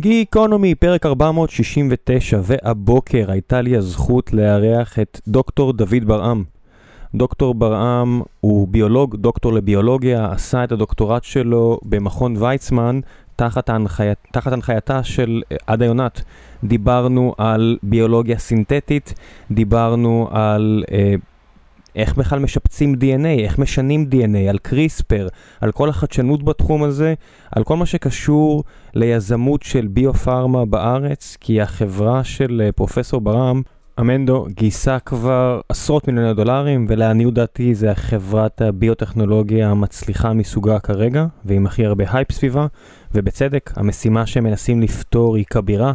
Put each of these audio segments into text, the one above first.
גיקונומי, פרק 469, והבוקר הייתה לי הזכות לארח את דוקטור דוד ברעם. דוקטור ברעם הוא ביולוג, דוקטור לביולוגיה, עשה את הדוקטורט שלו במכון ויצמן תחת, ההנחי... תחת הנחייתה של אה, עדה יונת. דיברנו על ביולוגיה סינתטית, דיברנו על אה, איך בכלל משפצים DNA, איך משנים DNA, על קריספר, על כל החדשנות בתחום הזה, על כל מה שקשור ליזמות של ביו-פארמה בארץ, כי החברה של אה, פרופסור ברם, אמנדו, גייסה כבר עשרות מיליוני דולרים, ולעניות דעתי זה חברת הביוטכנולוגיה המצליחה מסוגה כרגע, ועם הכי הרבה הייפ סביבה, ובצדק, המשימה שהם מנסים לפתור היא כבירה,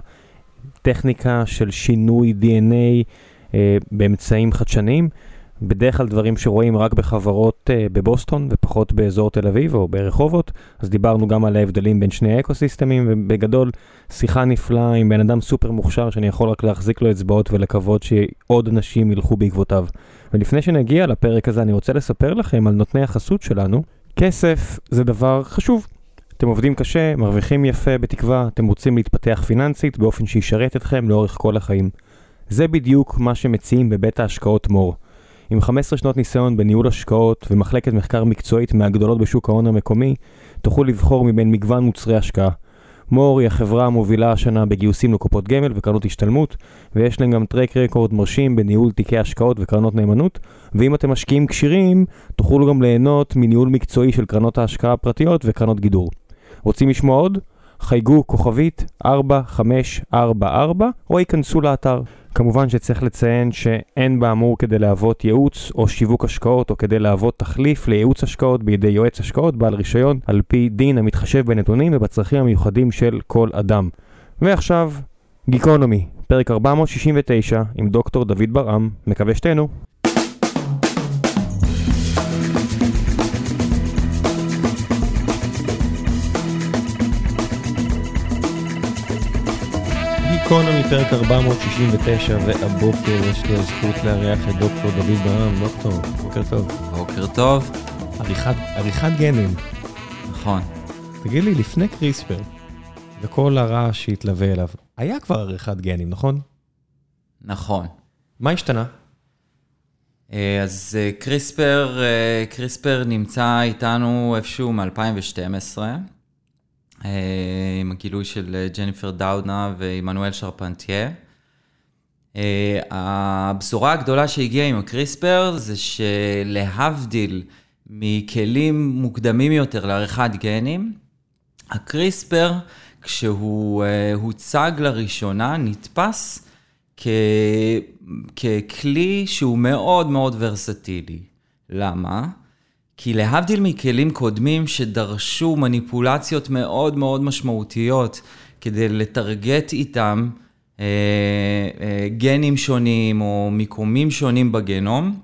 טכניקה של שינוי DNA אה, באמצעים חדשניים. בדרך כלל דברים שרואים רק בחברות uh, בבוסטון ופחות באזור תל אביב או ברחובות, אז דיברנו גם על ההבדלים בין שני האקוסיסטמים, ובגדול שיחה נפלאה עם בן אדם סופר מוכשר שאני יכול רק להחזיק לו אצבעות ולקוות שעוד אנשים ילכו בעקבותיו. ולפני שנגיע לפרק הזה אני רוצה לספר לכם על נותני החסות שלנו. כסף זה דבר חשוב. אתם עובדים קשה, מרוויחים יפה בתקווה, אתם רוצים להתפתח פיננסית באופן שישרת אתכם לאורך כל החיים. זה בדיוק מה שמציעים בבית ההשקעות מור. עם 15 שנות ניסיון בניהול השקעות ומחלקת מחקר מקצועית מהגדולות בשוק ההון המקומי, תוכלו לבחור מבין מגוון מוצרי השקעה. מור היא החברה המובילה השנה בגיוסים לקופות גמל וקרנות השתלמות, ויש להם גם טרק רקורד מרשים בניהול תיקי השקעות וקרנות נאמנות, ואם אתם משקיעים כשירים, תוכלו גם ליהנות מניהול מקצועי של קרנות ההשקעה הפרטיות וקרנות גידור. רוצים לשמוע עוד? חייגו כוכבית 4544 או ייכנסו לאתר. כמובן שצריך לציין שאין באמור כדי להוות ייעוץ או שיווק השקעות או כדי להוות תחליף לייעוץ השקעות בידי יועץ השקעות בעל רישיון על פי דין המתחשב בנתונים ובצרכים המיוחדים של כל אדם. ועכשיו, גיקונומי, פרק 469 עם דוקטור דוד ברעם, מקווה שתהנו. גיקונומי פרק 469 והבוקר יש לי הזכות לארח את דוקטור דוד ברעם. דוקטור, בוקר טוב. בוקר טוב. עריכת, עריכת גנים. נכון. תגיד לי, לפני קריספר וכל הרעש שהתלווה אליו, היה כבר עריכת גנים, נכון? נכון. מה השתנה? אה, אז אה, קריספר, אה, קריספר נמצא איתנו איפשהו מ-2012, עם הגילוי של ג'ניפר דאודנה ועמנואל שרפנטיה. הבשורה הגדולה שהגיעה עם הקריספר זה שלהבדיל מכלים מוקדמים יותר לעריכת גנים, הקריספר, כשהוא הוצג לראשונה, נתפס כ... ככלי שהוא מאוד מאוד ורסטילי. למה? כי להבדיל מכלים קודמים שדרשו מניפולציות מאוד מאוד משמעותיות כדי לטרגט איתם אה, אה, גנים שונים או מיקומים שונים בגנום,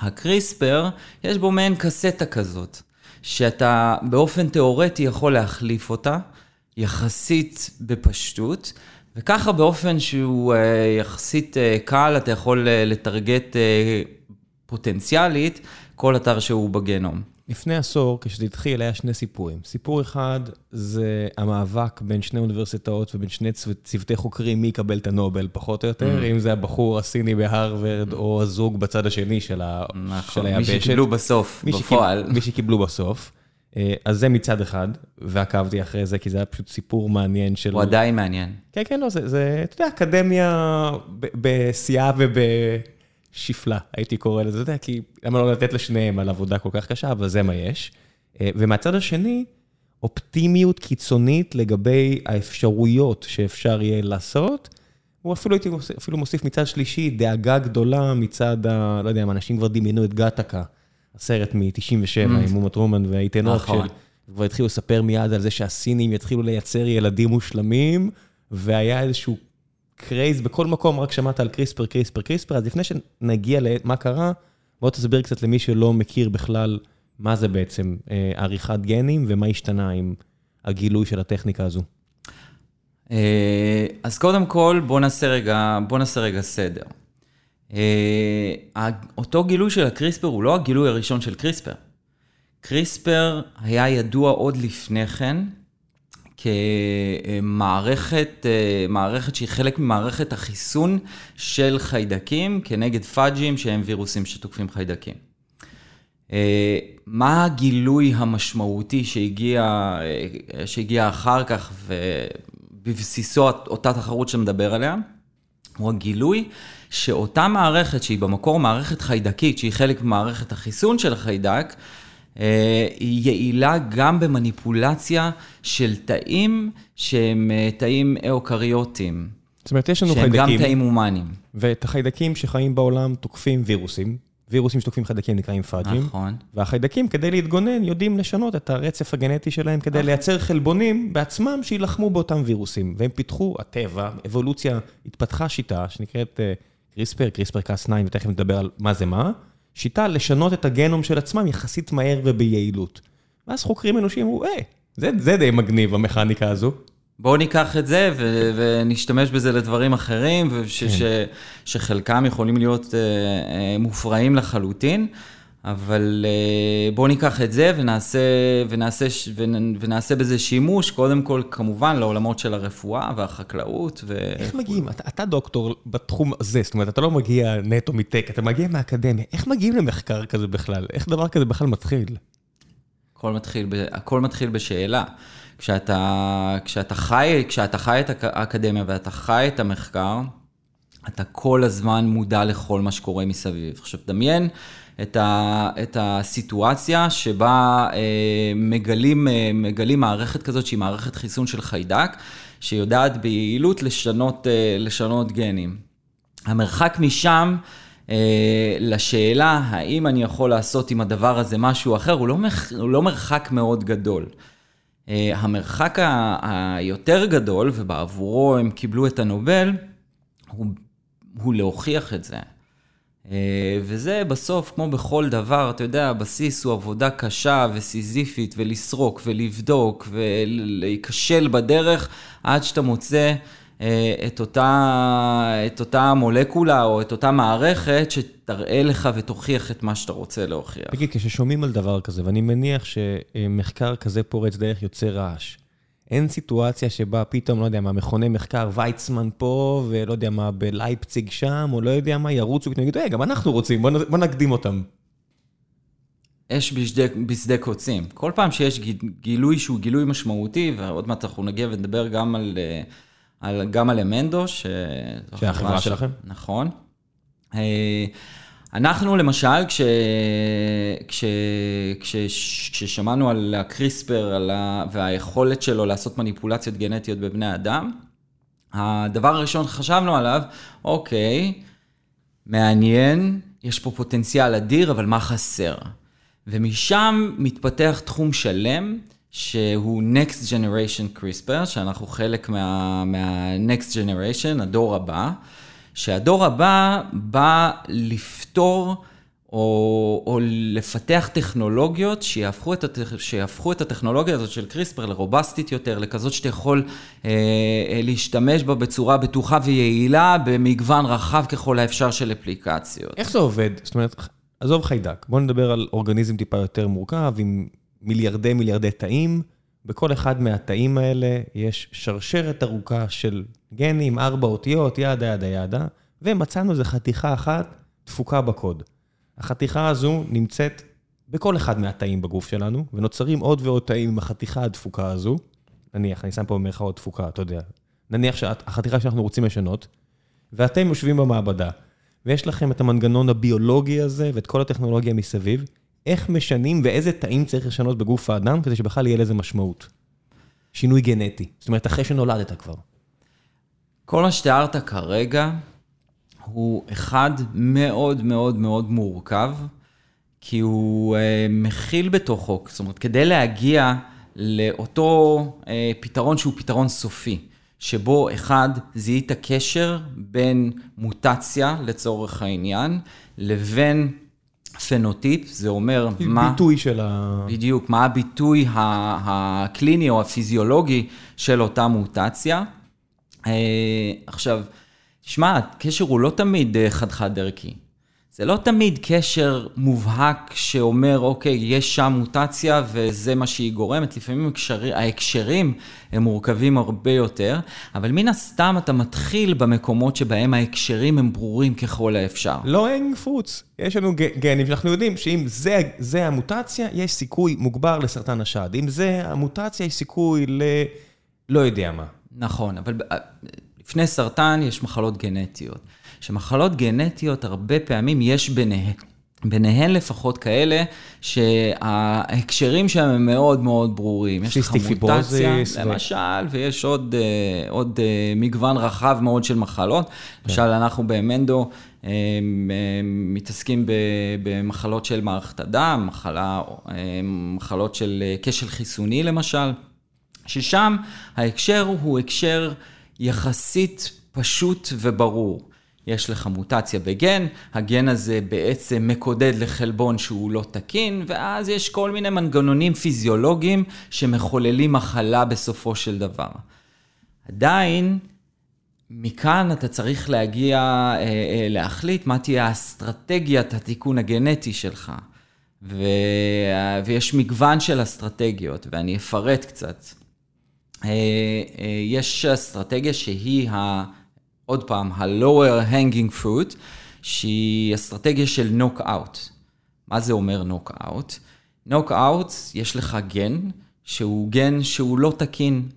הקריספר, יש בו מעין קסטה כזאת, שאתה באופן תיאורטי יכול להחליף אותה, יחסית בפשטות, וככה באופן שהוא uh, יחסית uh, קל, אתה יכול uh, לטרגט uh, פוטנציאלית כל אתר שהוא בגנום. לפני עשור, כשזה התחיל, היה שני סיפורים. סיפור אחד זה המאבק בין שני אוניברסיטאות ובין שני צוותי חוקרים מי יקבל את הנובל, פחות או יותר, mm. אם זה הבחור הסיני בהרווארד. או הזוג בצד השני של, ה... נכון, של היבשת. מי שקיבלו בסוף, מי בפועל. שקיב... מי שקיבלו בסוף. אז זה מצד אחד, ועקבתי אחרי זה, כי זה היה פשוט סיפור מעניין של... הוא עדיין מעניין. כן, כן, לא, זה, זה אתה יודע, אקדמיה בשיאה ובשפלה, הייתי קורא לזה, אתה יודע, כי למה לא לתת לשניהם על עבודה כל כך קשה, אבל זה מה יש. אה, ומהצד השני, אופטימיות קיצונית לגבי האפשרויות שאפשר יהיה לעשות. הוא אפילו הייתי מוסיף, אפילו מוסיף מצד שלישי, דאגה גדולה מצד ה... לא יודע אנשים כבר דמיינו את גטקה. הסרט מ-97 עם אומה טרומן והעיתונות, נכון. שכבר התחילו לספר מיד על זה שהסינים יתחילו לייצר ילדים מושלמים, והיה איזשהו craze בכל מקום, רק שמעת על קריספר, קריספר, קריספר, אז לפני שנגיע למה קרה, בוא תסביר קצת למי שלא מכיר בכלל מה זה בעצם אה, עריכת גנים ומה השתנה עם הגילוי של הטכניקה הזו. אה, אז קודם כל, בוא נעשה רגע, בוא נעשה רגע סדר. אה, אותו גילוי של הקריספר הוא לא הגילוי הראשון של קריספר. קריספר היה ידוע עוד לפני כן כמערכת מערכת שהיא חלק ממערכת החיסון של חיידקים כנגד פאג'ים שהם וירוסים שתוקפים חיידקים. מה הגילוי המשמעותי שהגיע, שהגיע אחר כך ובבסיסו אותה תחרות שמדבר עליה? הוא הגילוי שאותה מערכת שהיא במקור מערכת חיידקית, שהיא חלק ממערכת החיסון של החיידק, אה, היא יעילה גם במניפולציה של תאים שהם אה, תאים אוקריוטיים. זאת אומרת, יש לנו שהם חיידקים. שהם גם תאים הומניים. ואת החיידקים שחיים בעולם תוקפים וירוסים. וירוסים שתוקפים חיידקים נקראים פאג'ים. נכון. והחיידקים, כדי להתגונן, יודעים לשנות את הרצף הגנטי שלהם כדי נכון. לייצר חלבונים בעצמם שיילחמו באותם וירוסים. והם פיתחו, הטבע, אבולוציה, התפתחה שיטה שנקראת קריספר, קריספר קאס 9, ותכף נדבר על מה זה מה. שיטה לשנות את הגנום של עצמם יחסית מהר וביעילות. ואז חוקרים אנושיים אמרו, אה, זה, זה די מגניב המכניקה הזו. בואו ניקח את זה ו- ונשתמש בזה לדברים אחרים, וש- כן. ש- שחלקם יכולים להיות uh, uh, מופרעים לחלוטין, אבל uh, בואו ניקח את זה ונעשה, ונעשה, ונעשה בזה שימוש, קודם כל, כמובן, לעולמות של הרפואה והחקלאות. ו... איך מגיעים? אתה, אתה דוקטור בתחום הזה, זאת אומרת, אתה לא מגיע נטו מטק, אתה מגיע מהאקדמיה. איך מגיעים למחקר כזה בכלל? איך דבר כזה בכלל מתחיל? הכל מתחיל, הכל מתחיל בשאלה. כשאתה, כשאתה, חי, כשאתה חי את האקדמיה ואתה חי את המחקר, אתה כל הזמן מודע לכל מה שקורה מסביב. עכשיו, דמיין את, ה, את הסיטואציה שבה אה, מגלים, אה, מגלים מערכת כזאת שהיא מערכת חיסון של חיידק, שיודעת ביעילות לשנות, אה, לשנות גנים. המרחק משם, אה, לשאלה האם אני יכול לעשות עם הדבר הזה משהו אחר, הוא לא, מח, הוא לא מרחק מאוד גדול. אה, המרחק היותר גדול, ובעבורו הם קיבלו את הנובל, הוא, הוא להוכיח את זה. אה, וזה בסוף, כמו בכל דבר, אתה יודע, הבסיס הוא עבודה קשה וסיזיפית, ולסרוק ולבדוק ולהיכשל בדרך, עד שאתה מוצא אה, את אותה, את אותה מולקולה או את אותה מערכת שתראה לך ותוכיח את מה שאתה רוצה להוכיח. תגיד, כששומעים על דבר כזה, ואני מניח שמחקר כזה פורץ דרך יוצר רעש, אין סיטואציה שבה פתאום, לא יודע מה, מכוני מחקר, ויצמן פה, ולא יודע מה, בלייפציג שם, או לא יודע מה, ירוצו ופתאום יגידו, היי, גם אנחנו רוצים, בוא, בוא נקדים אותם. אש בשדה, בשדה קוצים. כל פעם שיש גילוי שהוא גילוי משמעותי, ועוד מעט אנחנו נגיע ונדבר גם על... Uh, על, גם על אמנדו, ש... שהחברה שלכם. נכון. אנחנו למשל, כש, כש, כש, כששמענו על הקריספר על ה, והיכולת שלו לעשות מניפולציות גנטיות בבני אדם, הדבר הראשון שחשבנו עליו, אוקיי, מעניין, יש פה פוטנציאל אדיר, אבל מה חסר? ומשם מתפתח תחום שלם שהוא Next Generation CRISPR, שאנחנו חלק מה, מה-Next Generation, הדור הבא, שהדור הבא בא לפתור או, או לפתח טכנולוגיות שיהפכו את, הטכ... שיהפכו את הטכנולוגיה הזאת של CRISPR לרובסטית יותר, לכזאת שאתה יכול אה, אה, להשתמש בה בצורה בטוחה ויעילה במגוון רחב ככל האפשר של אפליקציות. איך זה עובד? זאת אומרת, עזוב חיידק, בוא נדבר על אורגניזם טיפה יותר מורכב, עם מיליארדי מיליארדי תאים. בכל אחד מהתאים האלה יש שרשרת ארוכה של גנים, ארבע אותיות, ידה ידה ידה, ומצאנו איזו חתיכה אחת דפוקה בקוד. החתיכה הזו נמצאת בכל אחד מהתאים בגוף שלנו, ונוצרים עוד ועוד תאים עם החתיכה הדפוקה הזו. נניח, אני שם פה במרכאות דפוקה, אתה יודע. נניח שהחתיכה שאנחנו רוצים לשנות, ואתם יושבים במעבדה, ויש לכם את המנגנון הביולוגי הזה ואת כל הטכנולוגיה מסביב, איך משנים ואיזה תאים צריך לשנות בגוף האדם כדי שבכלל יהיה לזה משמעות. שינוי גנטי. זאת אומרת, אחרי שנולדת כבר. כל מה שתיארת כרגע הוא אחד מאוד מאוד מאוד מורכב, כי הוא אה, מכיל בתוכו, זאת אומרת, כדי להגיע לאותו אה, פתרון שהוא פתרון סופי, שבו אחד, זיהית קשר בין מוטציה, לצורך העניין, לבין פנוטיפ, זה אומר מה... ביטוי של ה... בדיוק, מה הביטוי הקליני או הפיזיולוגי של אותה מוטציה. אה, עכשיו, תשמע, הקשר הוא לא תמיד אה, חד-חד ערכי. זה לא תמיד קשר מובהק שאומר, אוקיי, יש שם מוטציה וזה מה שהיא גורמת. לפעמים הקשרי, ההקשרים הם מורכבים הרבה יותר, אבל מן הסתם אתה מתחיל במקומות שבהם ההקשרים הם ברורים ככל האפשר. לא אין פרוץ. יש לנו גנים שאנחנו יודעים שאם זה, זה המוטציה, יש סיכוי מוגבר לסרטן השד. אם זה המוטציה, יש סיכוי ל... לא יודע מה. נכון, אבל לפני סרטן יש מחלות גנטיות. שמחלות גנטיות, הרבה פעמים יש ביניהן. ביניהן לפחות כאלה שההקשרים שלהם הם מאוד מאוד ברורים. יש לך מוטציה, למשל, ויש עוד, אה, עוד אה, מגוון רחב מאוד של מחלות. כן. למשל, אנחנו במנדו אה, מתעסקים במחלות של מערכת הדם, מחלה, מחלות של כשל חיסוני למשל, ששם ההקשר הוא הקשר יחסית פשוט וברור. יש לך מוטציה בגן, הגן הזה בעצם מקודד לחלבון שהוא לא תקין, ואז יש כל מיני מנגנונים פיזיולוגיים שמחוללים מחלה בסופו של דבר. עדיין, מכאן אתה צריך להגיע, אה, אה, להחליט מה תהיה אסטרטגיית התיקון הגנטי שלך. ו... ויש מגוון של אסטרטגיות, ואני אפרט קצת. אה, יש אסטרטגיה שהיא ה... עוד פעם, ה-lower hanging fruit, שהיא אסטרטגיה של knockout. מה זה אומר knockout? knockout, יש לך גן, שהוא גן שהוא לא תקין.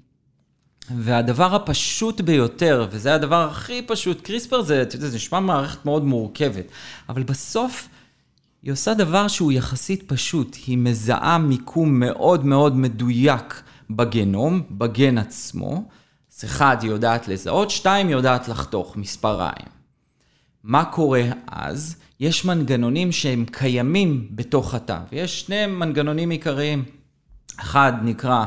והדבר הפשוט ביותר, וזה הדבר הכי פשוט, קריספר זה, אתה יודע, זה נשמע מערכת מאוד מורכבת, אבל בסוף היא עושה דבר שהוא יחסית פשוט, היא מזהה מיקום מאוד מאוד מדויק בגנום, בגן עצמו, אז אחד, היא יודעת לזהות, שתיים, היא יודעת לחתוך מספריים. מה קורה אז? יש מנגנונים שהם קיימים בתוך התא, ויש שני מנגנונים עיקריים. אחד נקרא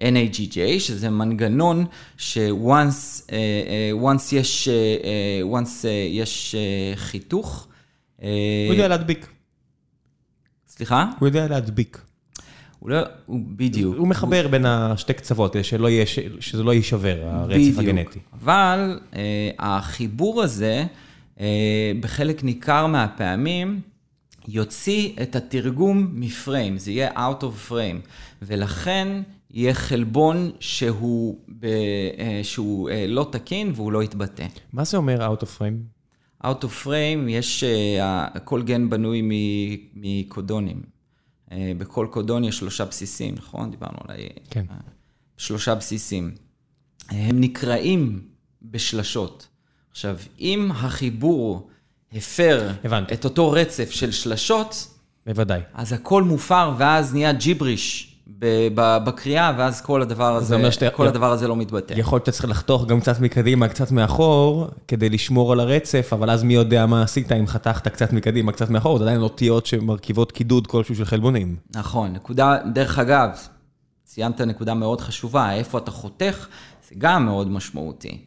NAGJ, שזה מנגנון ש-once uh, once יש, uh, once, uh, יש uh, חיתוך. הוא יודע להדביק. סליחה? הוא יודע להדביק. הוא לא, הוא בדיוק. הוא מחבר הוא... בין השתי קצוות כדי שלא יהיה, שזה לא יישבר, הרצף בדיוק. הגנטי. אבל אה, החיבור הזה, אה, בחלק ניכר מהפעמים, יוציא את התרגום מפריים, זה יהיה out of frame, ולכן יהיה חלבון שהוא, ב, אה, שהוא אה, לא תקין והוא לא יתבטא. מה זה אומר out of frame? out of frame, יש, אה, כל גן בנוי מקודונים. אה, בכל קודון יש שלושה בסיסים, נכון? דיברנו על כן. שלושה בסיסים. הם נקראים בשלשות. עכשיו, אם החיבור הפר הבנתי. את אותו רצף של שלשות, בוודאי. אז הכל מופר, ואז נהיה ג'יבריש בקריאה, ואז כל הדבר הזה, שאתה, כל הדבר הזה לא מתבטא. יכול להיות שאתה צריך לחתוך גם קצת מקדימה, קצת מאחור, כדי לשמור על הרצף, אבל אז מי יודע מה עשית אם חתכת קצת מקדימה, קצת מאחור, זה עדיין אותיות שמרכיבות קידוד כלשהו של חלבונים. נכון, נקודה, דרך אגב, ציינת נקודה מאוד חשובה, איפה אתה חותך, זה גם מאוד משמעותי.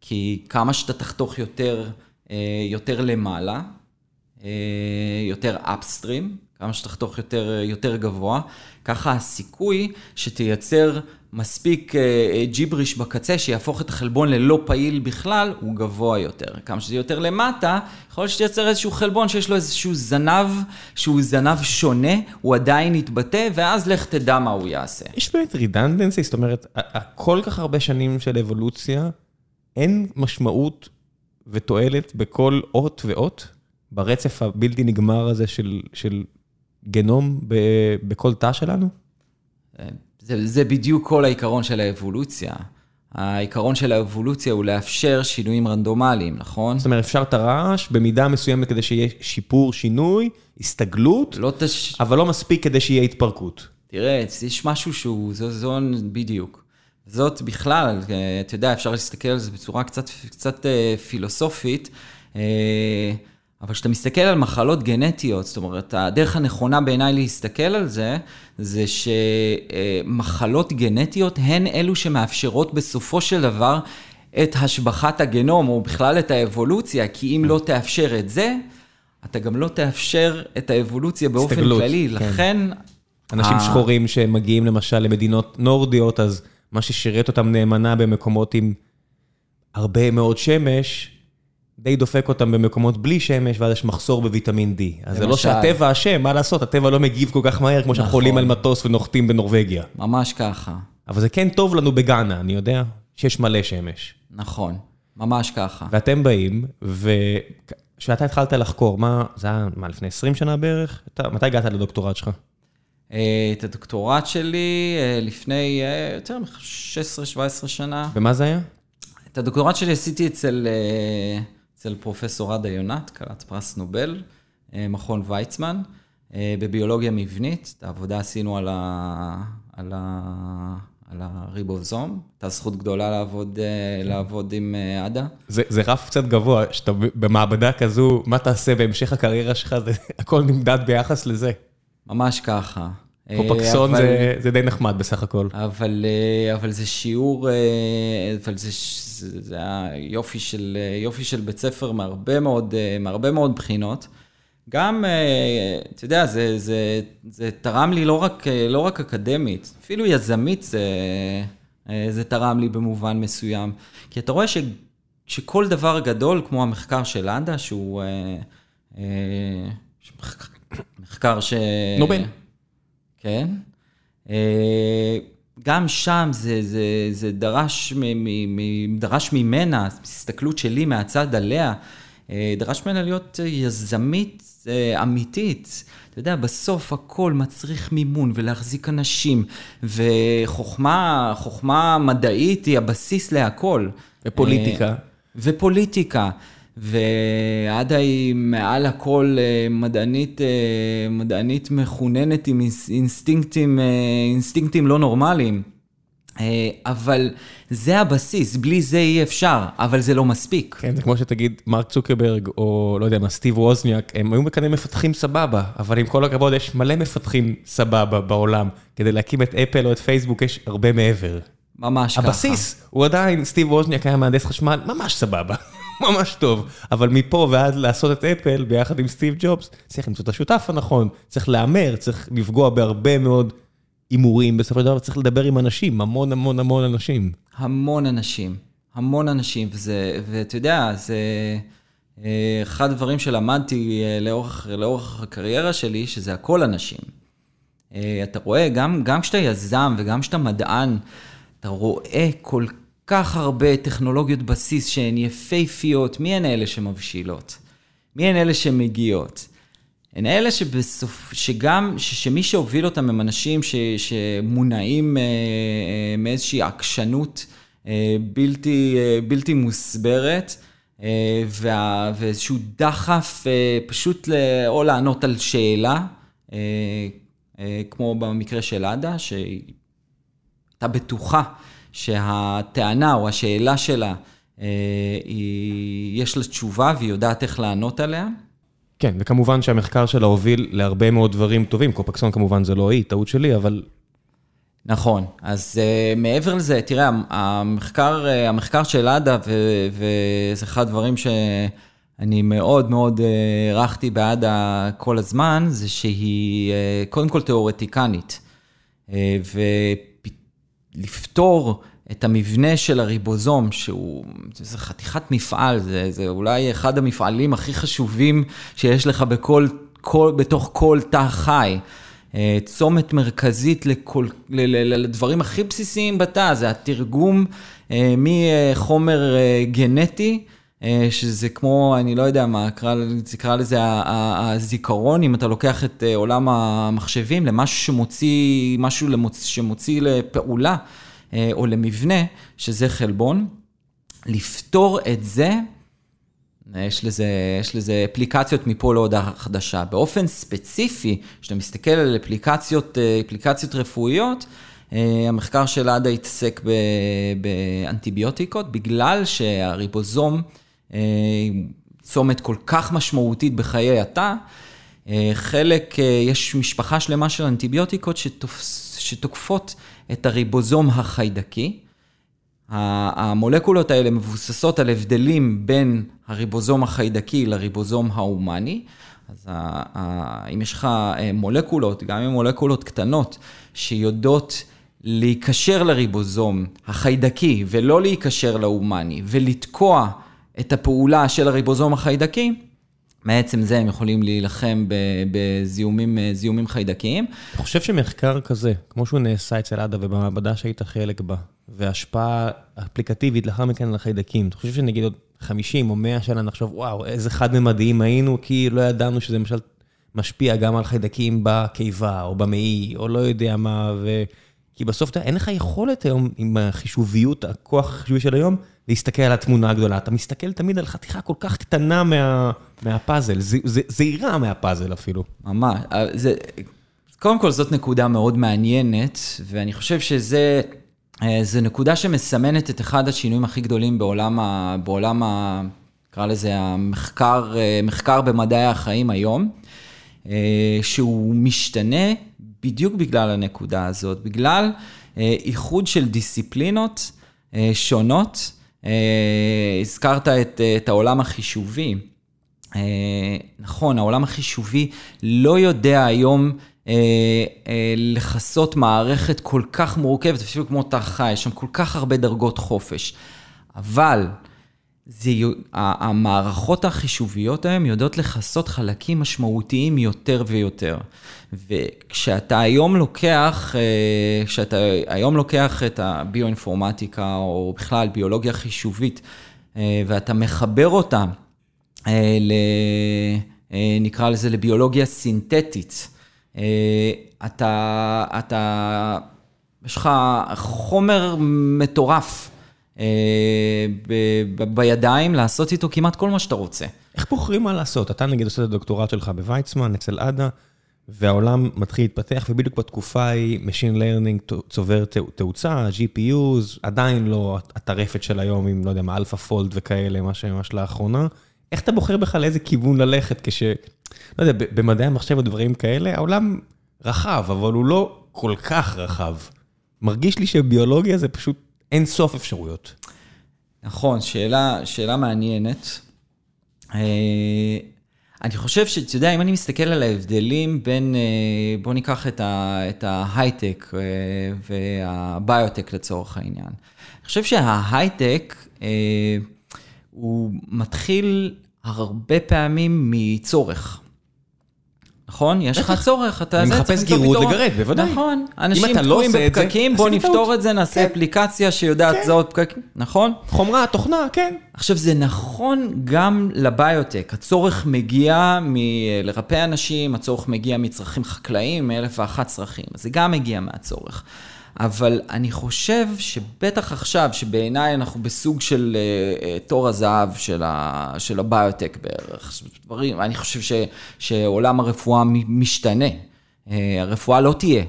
כי כמה שאתה תחתוך יותר, אה, יותר למעלה, אה, יותר אפסטרים, כמה שתחתוך יותר, יותר גבוה, ככה הסיכוי שתייצר מספיק אה, אה, ג'יבריש בקצה שיהפוך את החלבון ללא פעיל בכלל, הוא גבוה יותר. כמה שזה יותר למטה, יכול להיות שתייצר איזשהו חלבון שיש לו איזשהו זנב, שהוא זנב שונה, הוא עדיין יתבטא, ואז לך תדע מה הוא יעשה. יש באמת רידנדנסי, זאת אומרת, כל כך הרבה שנים של אבולוציה, אין משמעות ותועלת בכל אות ואות? ברצף הבלתי נגמר הזה של, של גנום ב, בכל תא שלנו? זה, זה בדיוק כל העיקרון של האבולוציה. העיקרון של האבולוציה הוא לאפשר שינויים רנדומליים, נכון? זאת אומרת, אפשר את הרעש במידה מסוימת כדי שיהיה שיפור, שינוי, הסתגלות, לא תש... אבל לא מספיק כדי שיהיה התפרקות. תראה, יש משהו שהוא, זו זון בדיוק. זאת בכלל, אתה יודע, אפשר להסתכל על זה בצורה קצת, קצת אה, פילוסופית. אבל כשאתה מסתכל על מחלות גנטיות, זאת אומרת, הדרך הנכונה בעיניי להסתכל על זה, זה שמחלות גנטיות הן אלו שמאפשרות בסופו של דבר את השבחת הגנום, או בכלל את האבולוציה, כי אם לא תאפשר את זה, אתה גם לא תאפשר את האבולוציה באופן הסתגלות, כללי. כן. לכן... אנשים ה... שחורים שמגיעים למשל למדינות נורדיות, אז מה ששירת אותם נאמנה במקומות עם הרבה מאוד שמש, די דופק אותם במקומות בלי שמש, ואז יש מחסור בוויטמין D. אז זה לא למשל. שהטבע אשם, מה לעשות, הטבע לא מגיב כל כך מהר, כמו שאנחנו נכון. עולים על מטוס ונוחתים בנורבגיה. ממש ככה. אבל זה כן טוב לנו בגאנה, אני יודע, שיש מלא שמש. נכון, ממש ככה. ואתם באים, וכשאתה התחלת לחקור, מה, זה היה, מה, לפני 20 שנה בערך? אתה, מתי הגעת לדוקטורט שלך? אה, את הדוקטורט שלי אה, לפני אה, יותר מ-16-17 שנה. ומה זה היה? את הדוקטורט שלי עשיתי אצל, אצל פרופסור עדה יונת, כלת פרס נובל, אה, מכון ויצמן, אה, בביולוגיה מבנית. את העבודה עשינו על, ה, על, ה, על הריבוזום. הייתה זכות גדולה לעבוד, אה, לעבוד עם עדה. זה, זה רף קצת גבוה, שאתה במעבדה כזו, מה תעשה בהמשך הקריירה שלך, זה הכל נמדד ביחס לזה. ממש ככה. קופקסון אה, אבל- זה, זה די נחמד בסך הכל. אבל, אה, אבל זה שיעור, אה, אבל זה, זה, יופי של, יופי של בית ספר מהרבה מאוד, מהרבה מאוד בחינות. גם, אתה יודע, זה, זה, זה תרם לי לא רק, לא רק אקדמית, אפילו יזמית זה, זה תרם לי במובן מסוים. כי אתה רואה ש, שכל דבר גדול, כמו המחקר של אנדה, שהוא מחקר ש... נובל. כן. אה, גם שם זה, זה, זה דרש, מ, מ, מ, דרש ממנה, הסתכלות שלי מהצד עליה, אה, דרש ממנה להיות יזמית אה, אמיתית. אתה יודע, בסוף הכל מצריך מימון ולהחזיק אנשים, וחוכמה חוכמה מדעית היא הבסיס להכל. ופוליטיקה. ופוליטיקה. ועדה היא מעל הכל אה, מדענית, אה, מדענית מחוננת עם אינסטינקטים, אה, אינסטינקטים לא נורמליים. אבל זה הבסיס, בלי זה אי אפשר, אבל זה לא מספיק. כן, זה כמו שתגיד מרק צוקרברג, או לא יודע מה, סטיב ווזניאק, הם היו כנראה מפתחים סבבה, אבל עם כל הכבוד, יש מלא מפתחים סבבה בעולם. כדי להקים את אפל או את פייסבוק יש הרבה מעבר. ממש ככה. הבסיס, הוא עדיין, סטיב ווזניאק היה מהנדס חשמל, ממש סבבה, ממש טוב. אבל מפה ועד לעשות את אפל ביחד עם סטיב ג'ובס, צריך למצוא את השותף הנכון, צריך להמר, צריך לפגוע בהרבה מאוד הימורים, בסופו של דבר צריך לדבר עם אנשים, המון המון המון אנשים. המון אנשים, המון אנשים, וזה, ואתה יודע, זה אה, אחד הדברים שלמדתי אה, לאורך, לאורך הקריירה שלי, שזה הכל אנשים. אה, אתה רואה, גם, גם כשאתה יזם וגם כשאתה מדען, אתה רואה כל כך הרבה טכנולוגיות בסיס שהן יפייפיות, מי הן אלה שמבשילות? מי הן אלה שמגיעות? הן אלה שבסוף, שגם, ש, שמי שהוביל אותם הם אנשים ש, שמונעים אה, אה, מאיזושהי עקשנות אה, בלתי, אה, בלתי מוסברת, אה, וה, ואיזשהו דחף אה, פשוט ל, או לענות על שאלה, אה, אה, כמו במקרה של עדה, שהיא הייתה בטוחה שהטענה או השאלה שלה, אה, היא, יש לה תשובה והיא יודעת איך לענות עליה. כן, וכמובן שהמחקר שלה הוביל להרבה מאוד דברים טובים, קופקסון כמובן זה לא היא, טעות שלי, אבל נכון, אז uh, מעבר לזה, תראה, המחקר, uh, המחקר של עדה, וזה אחד הדברים שאני מאוד מאוד uh, הערכתי בעדה כל הזמן, זה שהיא uh, קודם כל תיאורטיקנית. Uh, ולפתור את המבנה של הריבוזום, שהוא, זה חתיכת מפעל, זה, זה אולי אחד המפעלים הכי חשובים שיש לך בכל, כל, בתוך כל תא חי. אה, צומת מרכזית לכל, לדברים הכי בסיסיים בתא, זה התרגום אה, מחומר אה, גנטי, שזה כמו, אני לא יודע מה, קרא, לזה הזיכרון, אם אתה לוקח את אה, עולם המחשבים למשהו שמוציא, משהו למוצ, שמוציא לפעולה אה, או למבנה, שזה חלבון, לפתור את זה, יש לזה, יש לזה אפליקציות מפה להודעה חדשה. באופן ספציפי, כשאתה מסתכל על אפליקציות, אה, אפליקציות רפואיות, אה, המחקר של עדה התעסק באנטיביוטיקות, בגלל שהריבוזום אה, צומת כל כך משמעותית בחיי התא, אה, חלק, אה, יש משפחה שלמה של אנטיביוטיקות שתופס, שתוקפות את הריבוזום החיידקי. המולקולות האלה מבוססות על הבדלים בין הריבוזום החיידקי לריבוזום ההומני. אז אם יש לך אה, מולקולות, גם אם מולקולות קטנות, שיודעות להיקשר לריבוזום החיידקי ולא להיקשר להומני, ולתקוע את הפעולה של הריבוזום החיידקי, מעצם זה הם יכולים להילחם בזיהומים חיידקיים. אתה חושב שמחקר כזה, כמו שהוא נעשה אצל עדה ובמעבדה שהיית חלק בה, והשפעה אפליקטיבית לאחר מכן על החיידקים, אתה חושב שנגיד עוד 50 או 100 שנה נחשוב, וואו, איזה חד-ממדיים היינו, כי לא ידענו שזה למשל משפיע גם על חיידקים בקיבה או במעי, או לא יודע מה, ו... כי בסוף אין לך יכולת היום עם החישוביות, הכוח החישובי של היום, להסתכל על התמונה הגדולה. אתה מסתכל תמיד על חתיכה כל כך קטנה מה, מהפאזל, זעירה מהפאזל אפילו. ממש. זה, קודם כל, זאת נקודה מאוד מעניינת, ואני חושב שזה אה, נקודה שמסמנת את אחד השינויים הכי גדולים בעולם, ה, בעולם ה, נקרא לזה המחקר, אה, מחקר במדעי החיים היום, אה, שהוא משתנה בדיוק בגלל הנקודה הזאת, בגלל איחוד של דיסציפלינות שונות. הזכרת את, את העולם החישובי. נכון, העולם החישובי לא יודע היום אה, אה, לכסות מערכת כל כך מורכבת, אפילו כמו תא חי, יש שם כל כך הרבה דרגות חופש. אבל זה, המערכות החישוביות היום יודעות לכסות חלקים משמעותיים יותר ויותר. וכשאתה היום לוקח, אה, כשאתה היום לוקח את הביואינפורמטיקה, או בכלל ביולוגיה חישובית, ואתה מחבר אותה, ל, נקרא לזה לביולוגיה סינתטית, אה, אתה, אתה, יש לך חומר מטורף אה, בידיים לעשות איתו כמעט כל מה שאתה רוצה. איך בוחרים מה לעשות? אתה נגיד עושה את הדוקטורט שלך בוויצמן, אצל עדה, והעולם מתחיל להתפתח, ובדיוק בתקופה ההיא Machine Learning צובר תאוצה, GPUs, עדיין לא הטרפת של היום עם, לא יודע מה, Alpha Fold וכאלה, מה שממש לאחרונה. איך אתה בוחר בכלל לאיזה כיוון ללכת כש... לא יודע, במדעי המחשב ודברים כאלה, העולם רחב, אבל הוא לא כל כך רחב. מרגיש לי שביולוגיה זה פשוט אין סוף אפשרויות. נכון, שאלה, שאלה מעניינת. אה, אני חושב שאתה יודע, אם אני מסתכל על ההבדלים בין, אה, בואו ניקח את ההייטק אה, והביוטק לצורך העניין. אני חושב שההייטק, הוא מתחיל הרבה פעמים מצורך. נכון? יש לך צורך, אתה... אני מחפש גירות לגרד, בוודאי. נכון. אנשים לא תקועים בפקקים, בוא נפתור את זה, נעשה כן. אפליקציה שיודעת כן. לזהות פקקים, נכון? חומרה, תוכנה, כן. עכשיו, זה נכון גם לביוטק. הצורך מגיע מלרפא אנשים, הצורך מגיע מצרכים חקלאיים, מאלף ואחת צרכים. זה גם מגיע מהצורך. אבל אני חושב שבטח עכשיו, שבעיניי אנחנו בסוג של uh, תור הזהב של, ה, של הביוטק בערך, דברים, אני חושב ש, שעולם הרפואה משתנה. Uh, הרפואה לא תהיה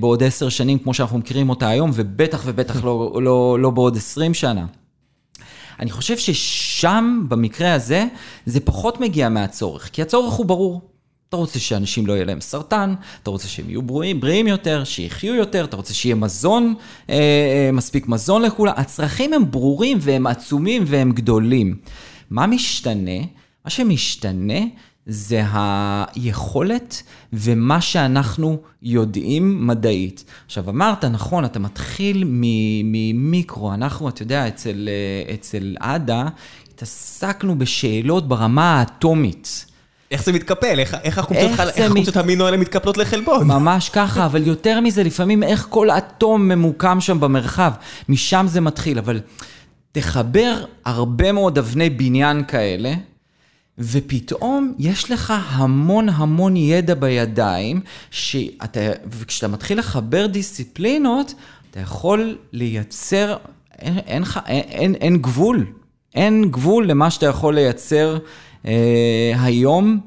בעוד עשר שנים כמו שאנחנו מכירים אותה היום, ובטח ובטח לא, לא, לא בעוד עשרים שנה. אני חושב ששם, במקרה הזה, זה פחות מגיע מהצורך, כי הצורך הוא ברור. אתה רוצה שאנשים לא יהיה להם סרטן, אתה רוצה שהם יהיו בריאים, בריאים יותר, שיחיו יותר, אתה רוצה שיהיה מזון, אה, אה, מספיק מזון לכולם. הצרכים הם ברורים והם עצומים והם גדולים. מה משתנה? מה שמשתנה זה היכולת ומה שאנחנו יודעים מדעית. עכשיו, אמרת, נכון, אתה מתחיל ממיקרו, אנחנו, אתה יודע, אצל, אה, אצל עדה, התעסקנו בשאלות ברמה האטומית. איך זה מתקפל? איך, החומצות המינו האלה מתקפלות לחלבון? ממש ככה, אבל יותר מזה, לפעמים איך כל אטום ממוקם שם במרחב. משם זה מתחיל, אבל תחבר הרבה מאוד אבני בניין כאלה, ופתאום יש לך המון המון ידע בידיים, שאתה, וכשאתה מתחיל לחבר דיסציפלינות, אתה יכול לייצר, אין, אין, אין, אין, אין גבול. אין גבול למה שאתה יכול לייצר היום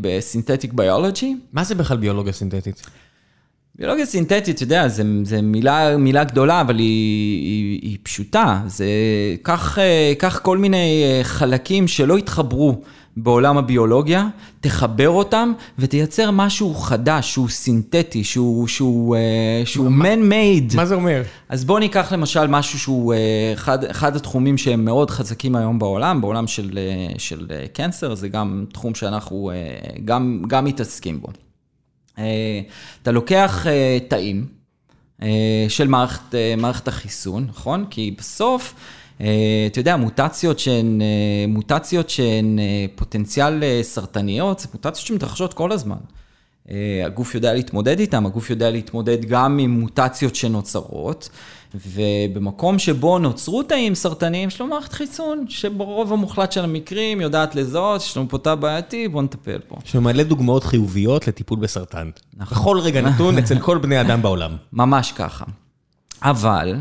בסינתטיק ביולוגי. מה זה בכלל ביולוגיה סינתטית? ביולוגיה סינתטית, אתה יודע, זו מילה, מילה גדולה, אבל היא, היא, היא פשוטה. זה, קח, אה, קח כל מיני אה, חלקים שלא התחברו בעולם הביולוגיה, תחבר אותם ותייצר משהו חדש, שהוא סינתטי, שהוא, שהוא, אה, שהוא man-made. מה זה אומר? אז בואו ניקח למשל משהו שהוא אה, אחד, אחד התחומים שהם מאוד חזקים היום בעולם, בעולם של, אה, של קנסר, זה גם תחום שאנחנו גם, גם מתעסקים בו. אתה לוקח תאים של מערכת, מערכת החיסון, נכון? כי בסוף... אתה יודע, מוטציות שהן, מוטציות שהן פוטנציאל סרטניות, זה מוטציות שמתרחשות כל הזמן. הגוף יודע להתמודד איתן, הגוף יודע להתמודד גם עם מוטציות שנוצרות. ובמקום שבו נוצרו תאים סרטניים, יש לו מערכת חיסון, שברוב המוחלט של המקרים יודעת לזהות, יש לנו פה תא בעייתי, בואו נטפל פה. יש לנו מלא דוגמאות חיוביות לטיפול בסרטן. נכון. בכל רגע נתון אצל כל בני אדם בעולם. ממש ככה. אבל, אה,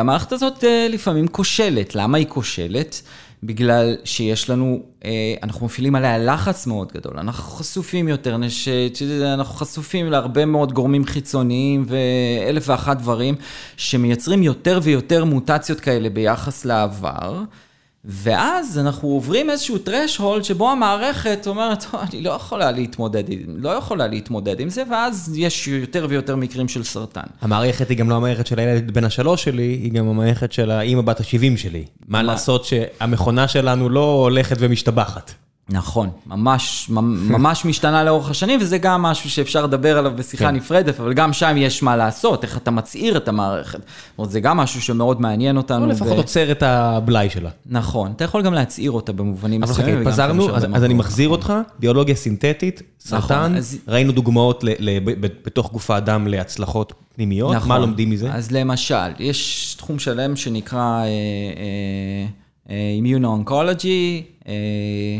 המערכת הזאת אה, לפעמים כושלת. למה היא כושלת? בגלל שיש לנו, אה, אנחנו מפעילים עליה לחץ מאוד גדול, אנחנו חשופים יותר, אנחנו חשופים להרבה מאוד גורמים חיצוניים ואלף ואחת דברים שמייצרים יותר ויותר מוטציות כאלה ביחס לעבר. ואז אנחנו עוברים איזשהו threshold שבו המערכת אומרת, אני לא יכולה להתמודד, לא יכולה להתמודד עם זה, ואז יש יותר ויותר מקרים של סרטן. המערכת היא גם לא המערכת של הילד בן השלוש שלי, היא גם המערכת של האימא בת השבעים שלי. מה לעשות שהמכונה שלנו לא הולכת ומשתבחת. נכון, ממש, ממש משתנה לאורך השנים, וזה גם משהו שאפשר לדבר עליו בשיחה כן. נפרדת, אבל גם שם יש מה לעשות, איך אתה מצעיר את המערכת. זאת אומרת, זה גם משהו שמאוד מעניין אותנו. או לפחות ו... עוצר את הבלאי שלה. נכון, אתה יכול גם להצעיר אותה במובנים מסוימים. אבל חכה, התפזרנו, אז, אז אני מחזיר אותך, ביולוגיה סינתטית, סרטן, נכון, אז... ראינו דוגמאות ל, ל, ב, בתוך גוף האדם להצלחות פנימיות, נכון, מה לומדים מזה? אז למשל, יש תחום שלם שנקרא immuno-oncology, uh, uh, uh, אה,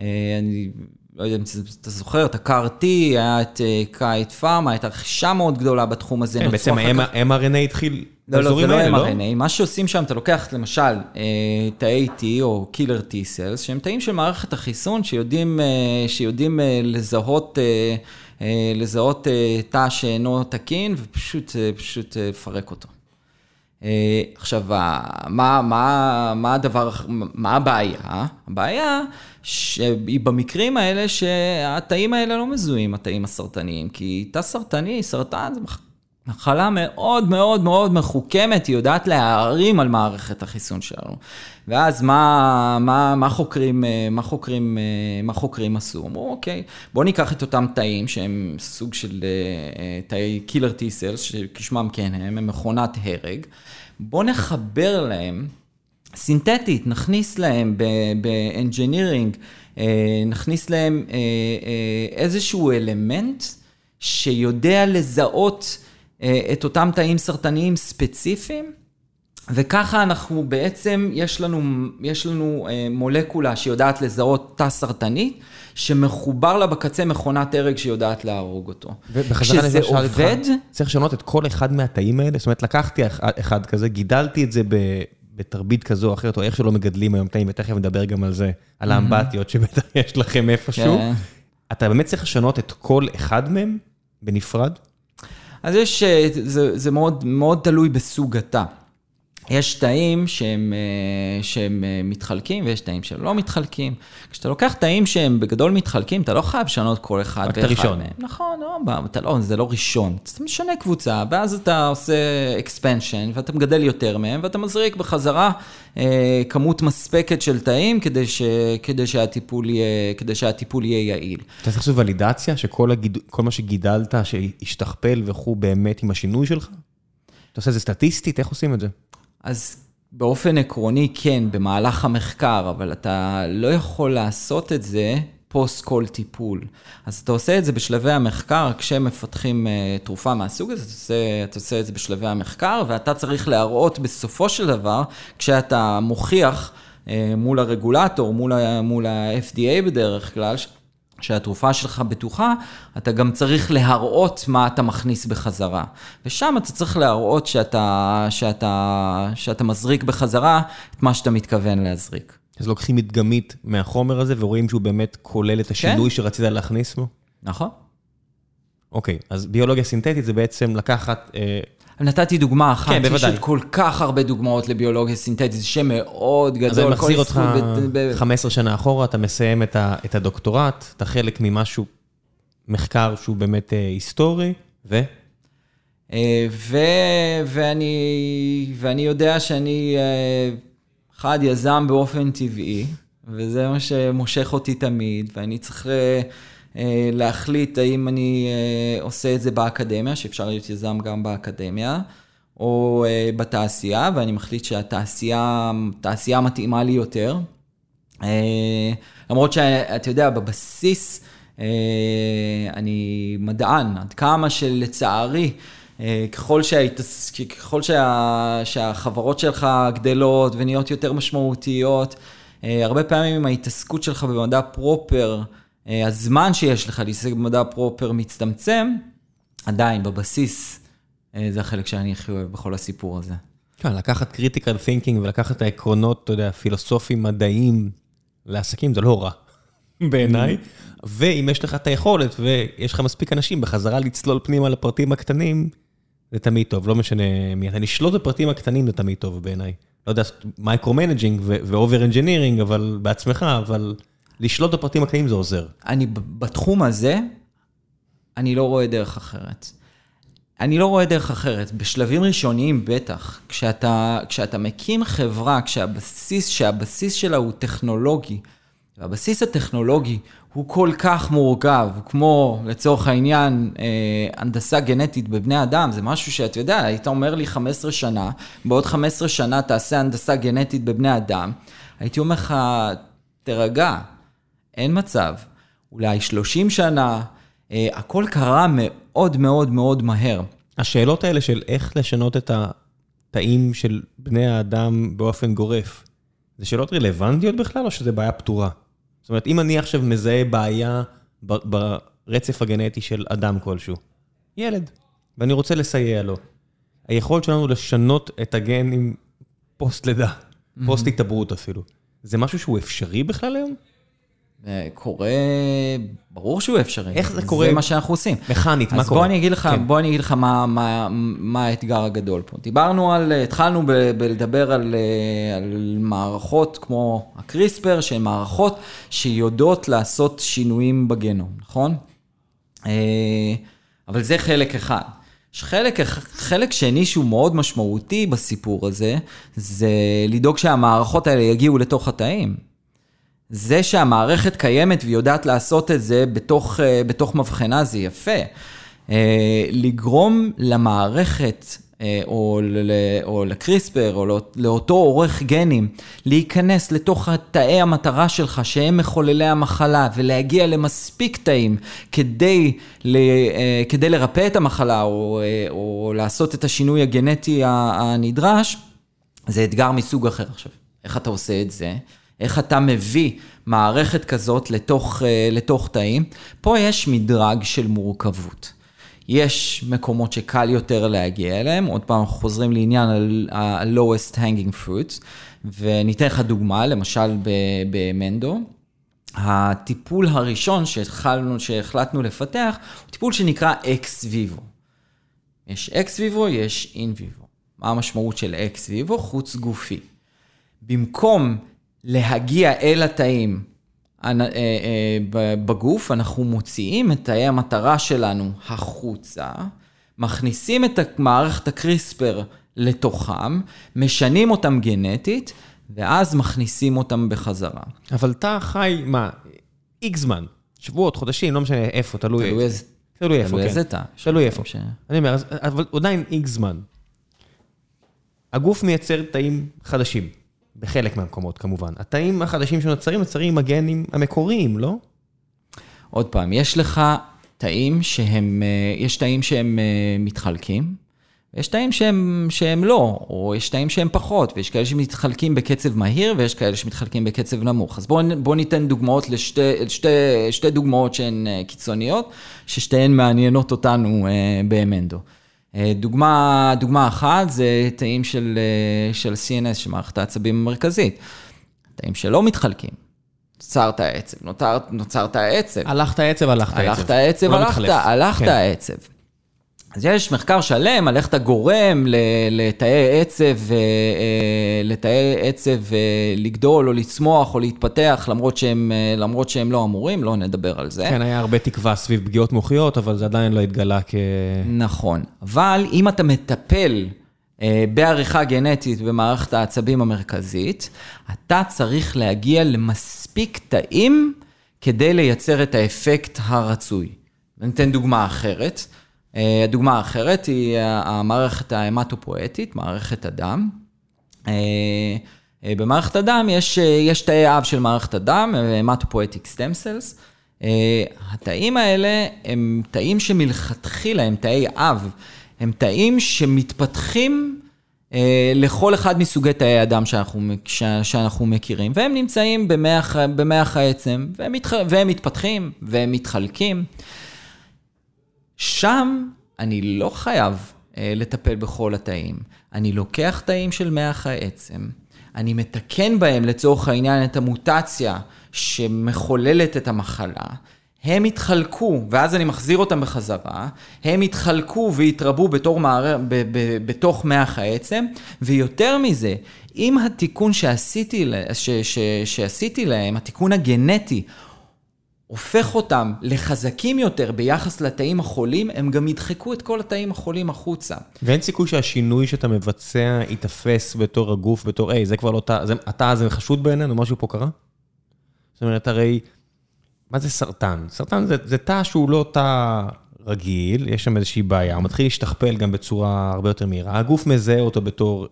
אני לא יודע אם אתה זוכר, את ה-CAR-T, היה את אה, קייט פארמה, הייתה רכישה מאוד גדולה בתחום הזה. כן, בעצם ה-mRNA התחיל לא, לא, זה לא mRNA. מה שעושים שם, אתה לוקח למשל אה, תאי T או killer T cells, שהם תאים של מערכת החיסון שיודעים, שיודעים לזהות, לזהות תא שאינו תקין ופשוט לפרק אותו. עכשיו, מה, מה, מה הדבר, מה הבעיה? הבעיה שהיא במקרים האלה שהתאים האלה לא מזוהים, התאים הסרטניים, כי תא סרטני, סרטן זה מחלה מאוד מאוד מאוד מחוכמת, היא יודעת להערים על מערכת החיסון שלנו. ואז מה, מה, מה, חוקרים, מה, חוקרים, מה חוקרים עשו? אמרו, אוקיי, בואו ניקח את אותם תאים שהם סוג של אה, תאי קילר סלס, שכשמם כן הם, הם מכונת הרג. בואו נחבר להם סינתטית, נכניס להם ב-engineering, אה, נכניס להם אה, אה, איזשהו אלמנט שיודע לזהות את אותם תאים סרטניים ספציפיים, וככה אנחנו בעצם, יש לנו, יש לנו מולקולה שיודעת לזהות תא סרטני, שמחובר לה בקצה מכונת הרג שיודעת להרוג אותו. ובחזרה לזה עובד... צריך לשנות את כל אחד מהתאים האלה? זאת אומרת, לקחתי אחד כזה, גידלתי את זה ב... בתרבית כזו או אחרת, או איך שלא מגדלים היום תאים, ותכף נדבר גם על זה, על האמבטיות שבטח יש לכם איפשהו. כן. אתה באמת צריך לשנות את כל אחד מהם בנפרד? אז יש, אה, זה, זה מאוד, מאוד תלוי בסוג התא. יש תאים שהם, אה, שהם אה, מתחלקים ויש תאים שהם לא מתחלקים. כשאתה לוקח תאים שהם בגדול מתחלקים, אתה לא חייב לשנות כל אחד ואחד מהם. רק את הראשון. נכון, לא, אתה לא, זה לא ראשון. אתה משנה קבוצה, ואז אתה עושה expansion, ואתה מגדל יותר מהם, ואתה מזריק בחזרה אה, כמות מספקת של תאים כדי, ש, כדי, שהטיפול, יהיה, כדי שהטיפול יהיה יעיל. אתה צריך לעשות ולידציה שכל הגיד, מה שגידלת, שהשתכפל וכו', באמת עם השינוי שלך? אתה עושה את זה סטטיסטית? איך עושים את זה? אז באופן עקרוני כן, במהלך המחקר, אבל אתה לא יכול לעשות את זה פוסט כל טיפול. אז אתה עושה את זה בשלבי המחקר, כשמפתחים uh, תרופה מהסוג הזה, אתה עושה, אתה עושה את זה בשלבי המחקר, ואתה צריך להראות בסופו של דבר, כשאתה מוכיח uh, מול הרגולטור, מול ה-FDA בדרך כלל, שהתרופה שלך בטוחה, אתה גם צריך להראות מה אתה מכניס בחזרה. ושם אתה צריך להראות שאתה, שאתה, שאתה מזריק בחזרה את מה שאתה מתכוון להזריק. אז לוקחים מדגמית מהחומר הזה ורואים שהוא באמת כולל את השינוי כן. שרצית להכניס בו? נכון. אוקיי, אז ביולוגיה סינתטית זה בעצם לקחת... אה, נתתי דוגמה אחת, כן, בוודאי. יש עוד כל כך הרבה דוגמאות לביולוגיה סינתטית, זה שם מאוד גדול. אז אני מחזיר אותך ב... 15 שנה אחורה, אתה מסיים את, ה, את הדוקטורט, אתה חלק ממשהו, מחקר שהוא באמת אה, היסטורי, ו? אה, ו... ואני, ואני יודע שאני, אה, אחד, יזם באופן טבעי, וזה מה שמושך אותי תמיד, ואני צריך... אה, אה, להחליט האם אני אה, עושה את זה באקדמיה, שאפשר להיות יזם גם באקדמיה, או אה, בתעשייה, ואני מחליט שהתעשייה תעשייה מתאימה לי יותר. אה, למרות שאתה יודע, בבסיס אה, אני מדען, עד כמה שלצערי, אה, ככל, שההתס... ככל שה... שהחברות שלך גדלות ונהיות יותר משמעותיות, אה, הרבה פעמים ההתעסקות שלך במדע פרופר, אה, הזמן שיש לך להתעסק במדע פרופר מצטמצם, עדיין בבסיס אה, זה החלק שאני הכי אוהב בכל הסיפור הזה. כן, לקחת critical thinking ולקחת את העקרונות, אתה יודע, פילוסופיים, מדעיים, לעסקים זה לא רע, בעיניי. ואם יש לך את היכולת ויש לך מספיק אנשים בחזרה לצלול פנימה לפרטים הקטנים, זה תמיד טוב, לא משנה מי אתה. לשלוט בפרטים הקטנים זה תמיד טוב בעיניי. לא יודע, micro-managing ו over engineering, אבל בעצמך, אבל לשלוט בפרטים הקטנים זה עוזר. אני בתחום הזה, אני לא רואה דרך אחרת. אני לא רואה דרך אחרת. בשלבים ראשוניים בטח, כשאתה, כשאתה מקים חברה, כשהבסיס, שהבסיס שלה הוא טכנולוגי, והבסיס הטכנולוגי הוא כל כך מורכב, כמו לצורך העניין אה, הנדסה גנטית בבני אדם, זה משהו שאתה יודע, היית אומר לי 15 שנה, בעוד 15 שנה תעשה הנדסה גנטית בבני אדם, הייתי אומר לך, תירגע, אין מצב. אולי 30 שנה, אה, הכל קרה מאוד מאוד מאוד מהר. השאלות האלה של איך לשנות את התאים של בני האדם באופן גורף, זה שאלות רלוונטיות בכלל או שזה בעיה פתורה? זאת אומרת, אם אני עכשיו מזהה בעיה ברצף הגנטי של אדם כלשהו, ילד, ואני רוצה לסייע לו, היכולת שלנו לשנות את הגנים פוסט לידה, פוסט התעברות אפילו, זה משהו שהוא אפשרי בכלל היום? קורה, ברור שהוא אפשרי. איך זה קורה? זה מה שאנחנו עושים. מכנית, מה קורה? אז בוא אני אגיד לך, כן. בוא אני אגיד לך מה, מה, מה האתגר הגדול פה. דיברנו על, התחלנו ב, בלדבר על, על מערכות כמו הקריספר, שהן מערכות שיודעות לעשות שינויים בגנום, נכון? אה, אבל זה חלק אחד. יש חלק, חלק שני שהוא מאוד משמעותי בסיפור הזה, זה לדאוג שהמערכות האלה יגיעו לתוך התאים. זה שהמערכת קיימת ויודעת לעשות את זה בתוך, אה, בתוך מבחנה זה יפה. אה, לגרום למערכת אה, או, או לקריספר או לא, לאותו עורך גנים להיכנס לתוך תאי המטרה שלך שהם מחוללי המחלה ולהגיע למספיק תאים כדי, כדי לרפא את המחלה או, או לעשות את השינוי הגנטי הנדרש, זה אתגר מסוג אחר עכשיו. איך אתה עושה את זה? איך אתה מביא מערכת כזאת לתוך, אה, לתוך תאים. פה יש מדרג של מורכבות. יש מקומות שקל יותר להגיע אליהם, עוד פעם חוזרים לעניין ה-lowest hanging fruits, וניתן לך דוגמה, למשל במנדו. הטיפול הראשון שהתחלנו, שהחלטנו לפתח, הוא טיפול שנקרא ex vivo. יש ex vivo, יש in vivo. מה המשמעות של ex vivo? חוץ גופי. במקום להגיע אל התאים אה, אה, בגוף, אנחנו מוציאים את תאי המטרה שלנו החוצה, מכניסים את מערכת הקריספר לתוכם, משנים אותם גנטית, ואז מכניסים אותם בחזרה. אבל אתה חי, מה, איקס זמן, שבועות, חודשים, לא משנה איפה, תלוי איזה. תלוי איפה, כן. תלוי איזה תא. תלוי איפה. אני אומר, אבל עדיין איקס זמן. הגוף מייצר תאים חדשים. בחלק מהמקומות כמובן. התאים החדשים שנוצרים, נוצרים עם הגנים המקוריים, לא? עוד פעם, יש לך תאים שהם, אה, יש תאים שהם אה, מתחלקים, יש תאים שהם, שהם לא, או יש תאים שהם פחות, ויש כאלה שמתחלקים בקצב מהיר, ויש כאלה שמתחלקים בקצב נמוך. אז בואו בוא ניתן דוגמאות לשתי שתי, שתי דוגמאות שהן אה, קיצוניות, ששתיהן מעניינות אותנו באמנדו. אה, דוגמה, דוגמה אחת זה תאים של, אה, של CNS, של מערכת העצבים המרכזית. תאים שלא מתחלקים. נוצר העצב, נוצר, העצב. הלכת העצב, הלכת העצב. הלכת העצב, לא הלכת, הלכת כן. העצב. אז יש מחקר שלם על איך אתה גורם לתאי עצב, אה, לתאי עצב אה, לגדול או לצמוח או להתפתח, למרות שהם, אה, למרות שהם לא אמורים, לא נדבר על זה. כן, היה הרבה תקווה סביב פגיעות מוחיות, אבל זה עדיין לא התגלה כ... נכון. אבל אם אתה מטפל בעריכה גנטית במערכת העצבים המרכזית, אתה צריך להגיע למספיק תאים כדי לייצר את האפקט הרצוי. אני אתן דוגמה אחרת. אה, הדוגמה האחרת היא המערכת ההמטופואטית, מערכת הדם. אה, אה, במערכת הדם יש, יש תאי אב של מערכת הדם, המטופואטיק סטם סלס. התאים האלה הם תאים שמלכתחילה, הם תאי אב, הם תאים שמתפתחים לכל אחד מסוגי תאי הדם שאנחנו, שאנחנו מכירים, והם נמצאים במח, במח העצם, והם, מתח, והם מתפתחים, והם מתחלקים. שם אני לא חייב אה, לטפל בכל התאים. אני לוקח תאים של מח העצם, אני מתקן בהם לצורך העניין את המוטציה שמחוללת את המחלה, הם יתחלקו, ואז אני מחזיר אותם בחזרה, הם יתחלקו ויתרבו בתור מער... ב- ב- בתוך מח העצם, ויותר מזה, אם התיקון שעשיתי, ש- ש- שעשיתי להם, התיקון הגנטי, הופך אותם לחזקים יותר ביחס לתאים החולים, הם גם ידחקו את כל התאים החולים החוצה. ואין סיכוי שהשינוי שאתה מבצע ייתפס בתור הגוף, בתור, היי, זה כבר לא תא, התא הזה חשוד בעינינו, משהו פה קרה? זאת אומרת, הרי, מה זה סרטן? סרטן זה, זה תא שהוא לא תא רגיל, יש שם איזושהי בעיה, הוא מתחיל להשתכפל גם בצורה הרבה יותר מהירה, הגוף מזהה אותו בתור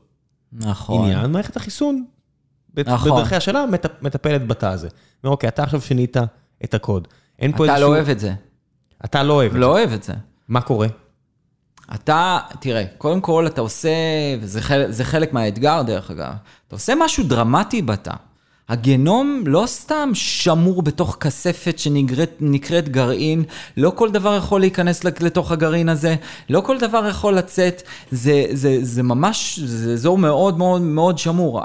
נכון. עניין, מערכת החיסון, נכון. בדרכי השאלה, מטפלת בתא הזה. אומר, אוקיי, אתה עכשיו שינית את הקוד. אין פה איזשהו... אתה לא אוהב את זה. אתה לא אוהב את לא זה. לא אוהב את זה. מה קורה? אתה, תראה, קודם כל אתה עושה, וזה חלק, חלק מהאתגר דרך אגב, אתה עושה משהו דרמטי בתא. הגנום לא סתם שמור בתוך כספת שנקראת גרעין, לא כל דבר יכול להיכנס לתוך הגרעין הזה, לא כל דבר יכול לצאת, זה, זה, זה ממש, זה אזור מאוד מאוד מאוד שמור.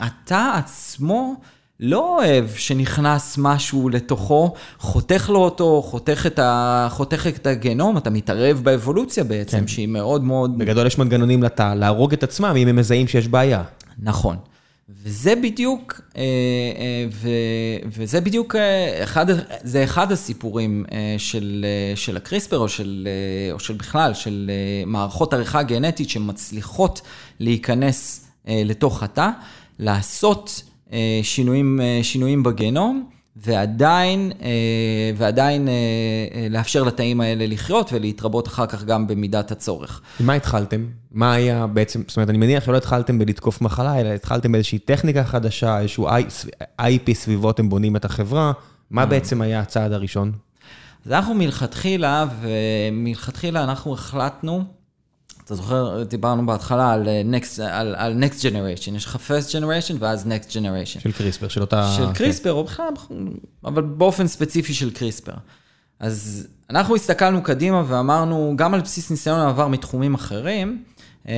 התא עצמו... לא אוהב שנכנס משהו לתוכו, חותך לו אותו, חותך את, ה... חותך את הגנום, אתה מתערב באבולוציה בעצם, כן. שהיא מאוד מאוד... בגדול יש מנגנונים לתא להרוג את עצמם אם הם מזהים שיש בעיה. נכון. וזה בדיוק, אה, אה, ו, וזה בדיוק אה, אחד, זה אחד הסיפורים של, של הקריספר, או של, או של בכלל, של מערכות עריכה גנטית שמצליחות להיכנס לתוך התא, לעשות שינויים, אה, שינויים בגנום, ועדיין, אה, ועדיין לאפשר לתאים האלה לחיות ולהתרבות אחר כך גם במידת הצורך. מה התחלתם? מה היה בעצם, זאת אומרת, אני מניח שלא התחלתם בלתקוף מחלה, אלא התחלתם באיזושהי טכניקה חדשה, איזשהו IP סביבו אתם בונים את החברה. מה בעצם היה הצעד הראשון? אז אנחנו מלכתחילה, ומלכתחילה אנחנו החלטנו אתה זוכר, דיברנו בהתחלה על אה, next, על, על next generation, יש לך first generation ואז next generation. של קריספר, של אותה... של קריספר, כן. או בכלל, אבל באופן ספציפי של קריספר. אז אנחנו הסתכלנו קדימה ואמרנו, גם על בסיס ניסיון העבר מתחומים אחרים, אה,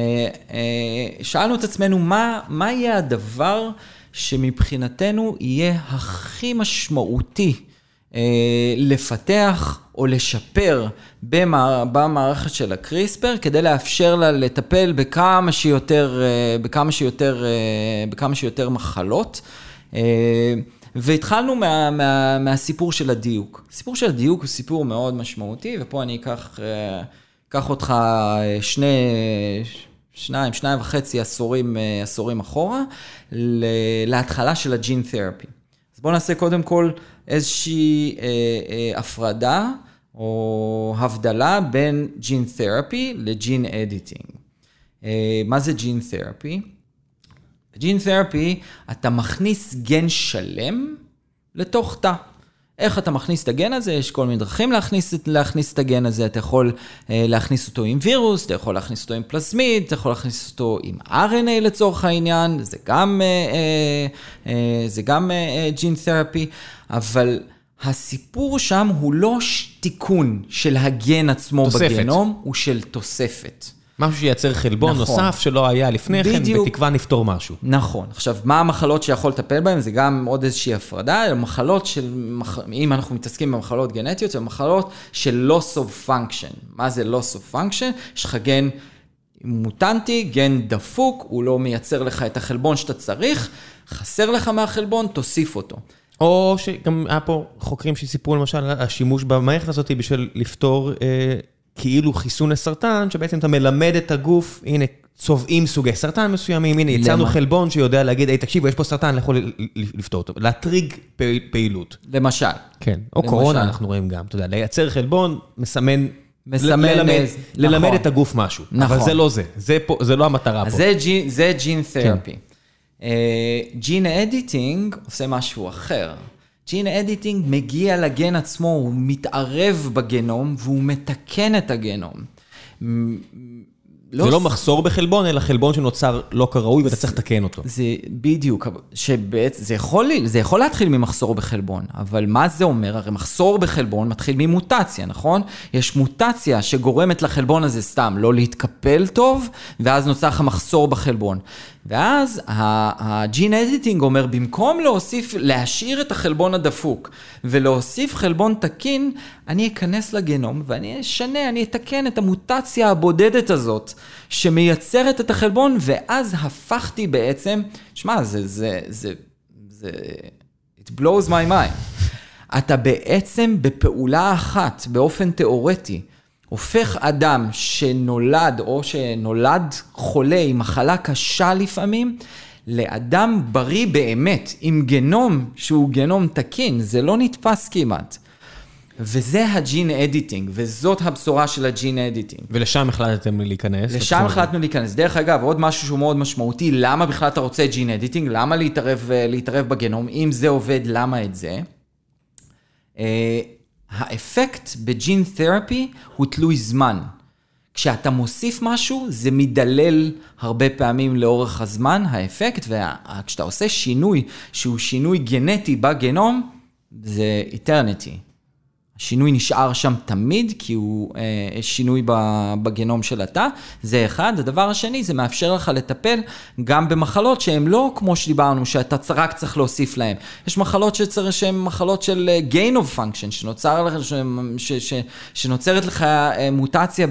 אה, שאלנו את עצמנו, מה, מה יהיה הדבר שמבחינתנו יהיה הכי משמעותי לפתח או לשפר במערכת של הקריספר, כדי לאפשר לה לטפל בכמה שיותר, אה, בכמה שיותר, אה, בכמה שיותר מחלות. אה, והתחלנו מה, מה, מהסיפור של הדיוק. הסיפור של הדיוק הוא סיפור מאוד משמעותי, ופה אני אקח, אקח אותך שני, שניים, שניים וחצי עשורים, עשורים אחורה, להתחלה של הג'ין תרפי. אז בואו נעשה קודם כל איזושהי אה, אה, הפרדה או הבדלה בין ג'ין תרפי לג'ין אדיטינג. מה זה ג'ין תרפי? ג'ין תרפי, אתה מכניס גן שלם לתוך תא. איך אתה מכניס את הגן הזה? יש כל מיני דרכים להכניס, להכניס את הגן הזה. אתה יכול אה, להכניס אותו עם וירוס, אתה יכול להכניס אותו עם פלסמיד, אתה יכול להכניס אותו עם RNA לצורך העניין, זה גם, אה, אה, אה, זה גם אה, ג'ין תרפי, אבל... הסיפור שם הוא לא תיקון של הגן עצמו תוספת. בגנום, הוא של תוספת. משהו שייצר חלבון נכון. נוסף שלא היה לפני כן. בתקווה נפתור משהו. נכון. עכשיו, מה המחלות שיכול לטפל בהן? זה גם עוד איזושהי הפרדה, מחלות של, אם אנחנו מתעסקים במחלות גנטיות, זה מחלות של loss of function. מה זה loss of function? יש לך גן מוטנטי, גן דפוק, הוא לא מייצר לך את החלבון שאתה צריך, חסר לך מהחלבון, תוסיף אותו. או שגם היה פה חוקרים שסיפרו למשל על השימוש במערכת הזאת בשביל לפתור אה, כאילו חיסון לסרטן, שבעצם אתה מלמד את הגוף, הנה, צובעים סוגי סרטן מסוימים, הנה, יצרנו חלבון שיודע להגיד, היי, תקשיבו, יש פה סרטן, יכול לפתור אותו, להטריג פעילות. למשל. כן, או. קורונה אנחנו רואים גם, אתה יודע, לייצר חלבון, מסמן מסמן... ללמד, נכון. את הגוף משהו. נכון. אבל זה לא זה, זה, לא המטרה פה. זה ג'ין, זה ג'ין. תרפי. ג'ין אדיטינג עושה משהו אחר. gene editing מגיע לגן עצמו, הוא מתערב בגנום והוא מתקן את הגנום. מ- זה לא מחסור בחלבון, אלא חלבון שנוצר לא כראוי ואתה צריך לתקן אותו. זה בדיוק, שבעצם, זה יכול, זה יכול להתחיל ממחסור בחלבון, אבל מה זה אומר? הרי מחסור בחלבון מתחיל ממוטציה, נכון? יש מוטציה שגורמת לחלבון הזה סתם לא להתקפל טוב, ואז נוצר לך מחסור בחלבון. ואז הג'ין אדיטינג אומר, במקום להוסיף, להשאיר את החלבון הדפוק ולהוסיף חלבון תקין, אני אכנס לגנום ואני אשנה, אני אתקן את המוטציה הבודדת הזאת שמייצרת את החלבון, ואז הפכתי בעצם, שמע, זה, זה, זה, זה, it blows my mind. אתה בעצם בפעולה אחת, באופן תיאורטי, הופך אדם שנולד או שנולד חולה עם מחלה קשה לפעמים, לאדם בריא באמת, עם גנום שהוא גנום תקין, זה לא נתפס כמעט. וזה ה gene editing, וזאת הבשורה של ה gene editing. ולשם החלטתם להיכנס. לשם החלטנו להיכנס. דרך אגב, עוד משהו שהוא מאוד משמעותי, למה בכלל אתה רוצה gene editing? למה להתערב, אה, להתערב בגנום? אם זה עובד, למה את זה? האפקט ב gene therapy הוא תלוי זמן. כשאתה מוסיף משהו, זה מדלל הרבה פעמים לאורך הזמן, האפקט, וכשאתה עושה שינוי שהוא שינוי גנטי בגנום, זה איטרניטי. השינוי נשאר שם תמיד, כי הוא אה, שינוי בגנום של התא, זה אחד. הדבר השני, זה מאפשר לך לטפל גם במחלות שהן לא כמו שדיברנו, שאתה רק צריך להוסיף להן. יש מחלות שצריך, שהן מחלות של אה, gain of function, שנוצר לך, ש, ש, ש, שנוצרת לך אה, מוטציה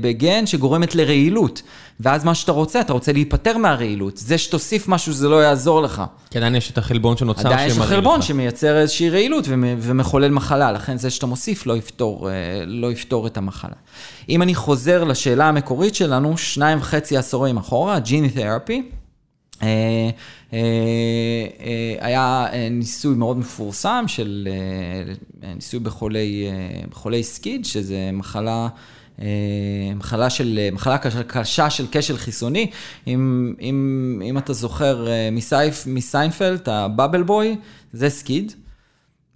בגן שגורמת לרעילות. ואז מה שאתה רוצה, אתה רוצה להיפטר מהרעילות. זה שתוסיף משהו, זה לא יעזור לך. כי עדיין יש את החלבון שנוצר עדיין יש לך שמראה חלבון לך. שמייצר איזושהי רעילות ומ- ומחולל מחלה, לכן זה שאתה מוסיף לא יפתור, אה, לא יפתור את המחלה. אם אני חוזר לשאלה המקורית שלנו, שניים וחצי עשורים אחורה, ג'יני תרפי, אה, אה, היה ניסוי מאוד מפורסם של ניסוי בחולי, בחולי סקיד, שזה מחלה... מחלה של, מחלה קשה, של כשל חיסוני. אם, אם, אם אתה זוכר מסיינפלד, הבאבל בוי, זה סקיד.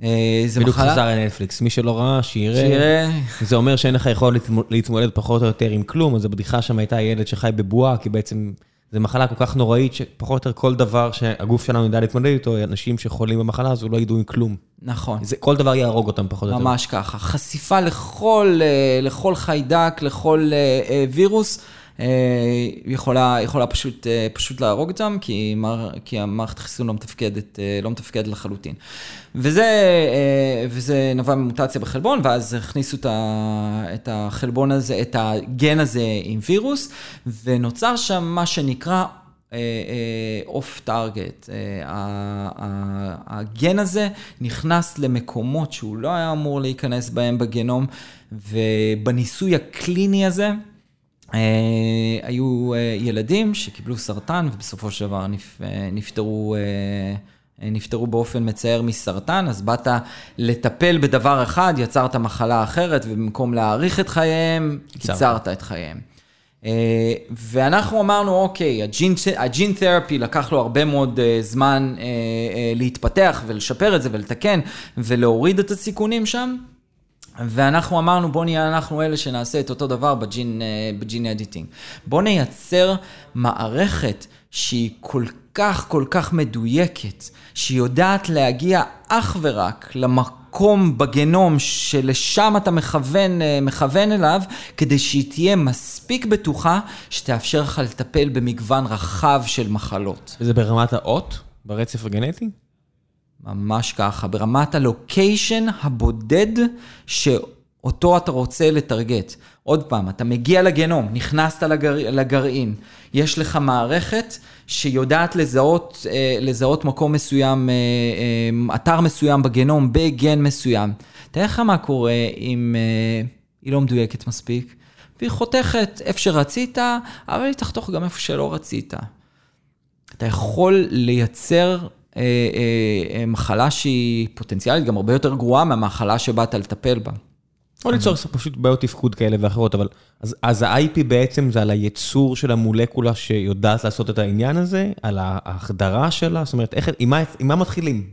אה, זה בדיוק מחלה... חזר לנטפליקס, מי שלא ראה, שיראה. שיראה. זה אומר שאין לך יכולת להתמ- להתמודד פחות או יותר עם כלום, אז הבדיחה שם הייתה ילד שחי בבועה, כי בעצם זו מחלה כל כך נוראית, שפחות או יותר כל דבר שהגוף שלנו ידע להתמודד איתו, אנשים שחולים במחלה הזו לא ידעו עם כלום. נכון. זה, כל דבר יהרוג אותם פחות או יותר. ממש ככה. חשיפה לכל, אה, לכל חיידק, לכל אה, וירוס, יכולה, יכולה פשוט, אה, פשוט להרוג אותם, כי, מר, כי המערכת החיסון לא מתפקדת, אה, לא מתפקדת לחלוטין. וזה, אה, וזה נבע ממוטציה בחלבון, ואז הכניסו את, החלבון הזה, את הגן הזה עם וירוס, ונוצר שם מה שנקרא אוף טארגט. הגן הזה נכנס למקומות שהוא לא היה אמור להיכנס בהם בגנום, ובניסוי הקליני הזה, אה, היו אה, ילדים שקיבלו סרטן ובסופו של דבר אה, נפטרו, אה, נפטרו באופן מצער מסרטן, אז באת לטפל בדבר אחד, יצרת מחלה אחרת, ובמקום להאריך את חייהם, קיצרת. את חייהם. אה, ואנחנו אמרנו, אוקיי, הג'ין, הג'ין תרפי לקח לו הרבה מאוד אה, זמן אה, אה, להתפתח ולשפר את זה ולתקן ולהוריד את הסיכונים שם. ואנחנו אמרנו, בוא נהיה אנחנו אלה שנעשה את אותו דבר בג'ין, אה, בג'ין אדיטינג. בוא נייצר מערכת שהיא כל כך כל כך מדויקת, שהיא יודעת להגיע אך ורק למקום בגנום שלשם אתה מכוון, אה, מכוון אליו, כדי שהיא תהיה מספיק בטוחה, שתאפשר לך לטפל במגוון רחב של מחלות. וזה ברמת האות, ברצף הגנטי? ממש ככה, ברמת הלוקיישן הבודד שאותו אתה רוצה לטרגט. עוד פעם, אתה מגיע לגנום, נכנסת לגר... לגרעין, יש לך מערכת שיודעת לזהות, אה, לזהות מקום מסוים, אה, אה, אתר מסוים בגנום, בגן מסוים. תאר לך מה קורה אם היא לא מדויקת מספיק, והיא חותכת איפה שרצית, אבל היא תחתוך גם איפה שלא רצית. אתה יכול לייצר מחלה שהיא פוטנציאלית גם הרבה יותר גרועה מהמחלה שבאת לטפל בה. או ליצור פשוט בעיות תפקוד כאלה ואחרות, אבל אז, אז ה-IP בעצם זה על הייצור של המולקולה שיודעת לעשות את העניין הזה, על ההחדרה שלה, זאת אומרת, איך, עם, מה, עם מה מתחילים?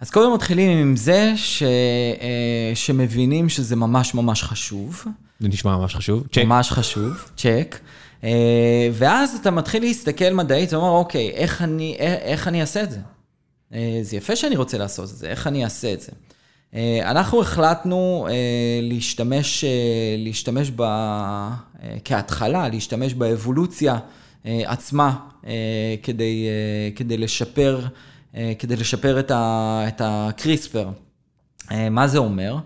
אז קודם מתחילים עם זה ש, אה, שמבינים שזה ממש ממש חשוב. זה נשמע ממש חשוב, צ'ק. ממש חשוב, צ'ק. אה, ואז אתה מתחיל להסתכל מדעית ואומר, אוקיי, איך אני, איך אני אעשה את זה? אה, זה יפה שאני רוצה לעשות את זה, איך אני אעשה את זה? אה, אנחנו החלטנו להשתמש, להשתמש ב... כהתחלה, להשתמש באבולוציה עצמה כדי, כדי לשפר, כדי לשפר את, ה, את הקריספר. מה זה אומר?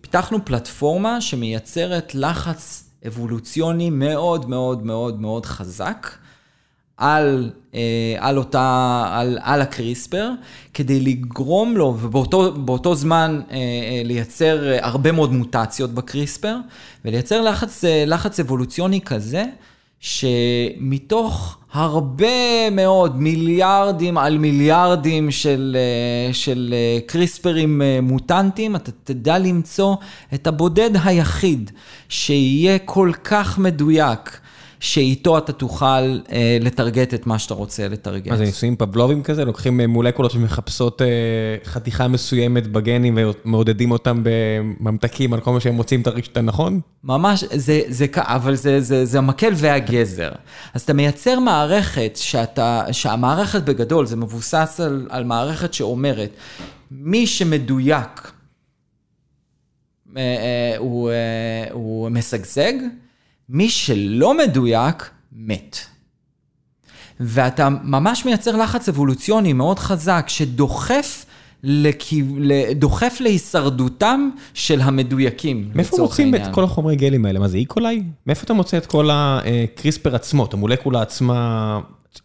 פיתחנו פלטפורמה שמייצרת לחץ אבולוציוני מאוד מאוד מאוד מאוד חזק על, אה, על אותה, על, על הקריספר, כדי לגרום לו, ובאותו זמן אה, אה, לייצר הרבה מאוד מוטציות בקריספר, ולייצר לחץ, לחץ אבולוציוני כזה, שמתוך הרבה מאוד, מיליארדים על מיליארדים של, של קריספרים מוטנטים, אתה תדע למצוא את הבודד היחיד שיהיה כל כך מדויק. שאיתו אתה תוכל אה, לטרגט את מה שאתה רוצה לטרגט. מה זה ניסויים פבלובים כזה? לוקחים אה, מולקולות שמחפשות אה, חתיכה מסוימת בגנים ומעודדים אותם בממתקים על כל מה שהם מוצאים את הרשת הנכון? ממש, זה, זה, אבל זה, זה, זה המקל והגזר. אז אתה מייצר מערכת שאתה, שהמערכת בגדול, זה מבוסס על, על מערכת שאומרת, מי שמדויק, אה, אה, הוא, הוא משגשג, מי שלא מדויק, מת. ואתה ממש מייצר לחץ אבולוציוני מאוד חזק שדוחף לכיו... דוחף להישרדותם של המדויקים. מאיפה מוצאים את כל החומרי גלים האלה? מה זה איקולאי? מאיפה אתה מוצא את כל הקריספר עצמו, את המולקולה עצמה,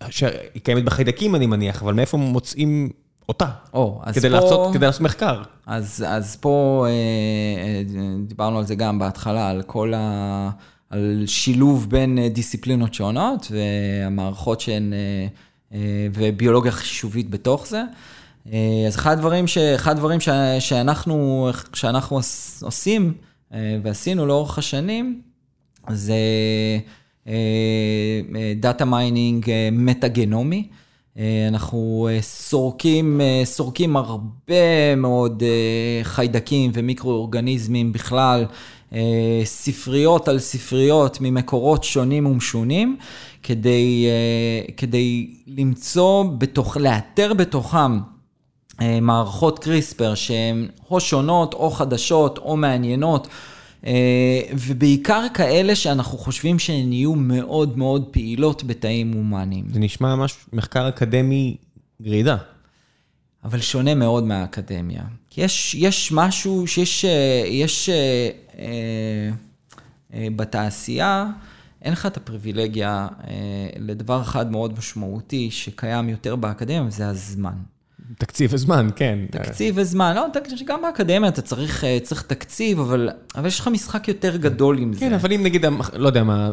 שהיא קיימת בחיידקים אני מניח, אבל מאיפה מוצאים אותה? או, אז כדי פה... לעשות, כדי לעשות מחקר. אז, אז פה אה, אה, דיברנו על זה גם בהתחלה, על כל ה... על שילוב בין אה, דיסציפלינות שונות והמערכות שהן, אה, אה, וביולוגיה חישובית בתוך זה. אז אחד הדברים, ש, אחד הדברים ש, שאנחנו, שאנחנו עושים ועשינו לאורך השנים, זה data mining מטה-גנומי. אנחנו סורקים, סורקים הרבה מאוד חיידקים ומיקרואורגניזמים בכלל. אה, ספריות על ספריות ממקורות שונים ומשונים, כדי, אה, כדי למצוא, בתוך, לאתר בתוכם אה, מערכות קריספר שהן או שונות או חדשות או מעניינות. ובעיקר כאלה שאנחנו חושבים שהן יהיו מאוד מאוד פעילות בתאים הומניים. זה נשמע ממש מחקר אקדמי גרידה. אבל שונה מאוד מהאקדמיה. כי יש, יש משהו שיש, יש בתעשייה, אין לך את הפריבילגיה אה, לדבר אחד מאוד משמעותי שקיים יותר באקדמיה, וזה הזמן. תקציב וזמן, כן. תקציב וזמן, לא, גם באקדמיה אתה צריך, צריך תקציב, אבל, אבל יש לך משחק יותר גדול עם כן, זה. כן, אבל אם נגיד, לא יודע מה,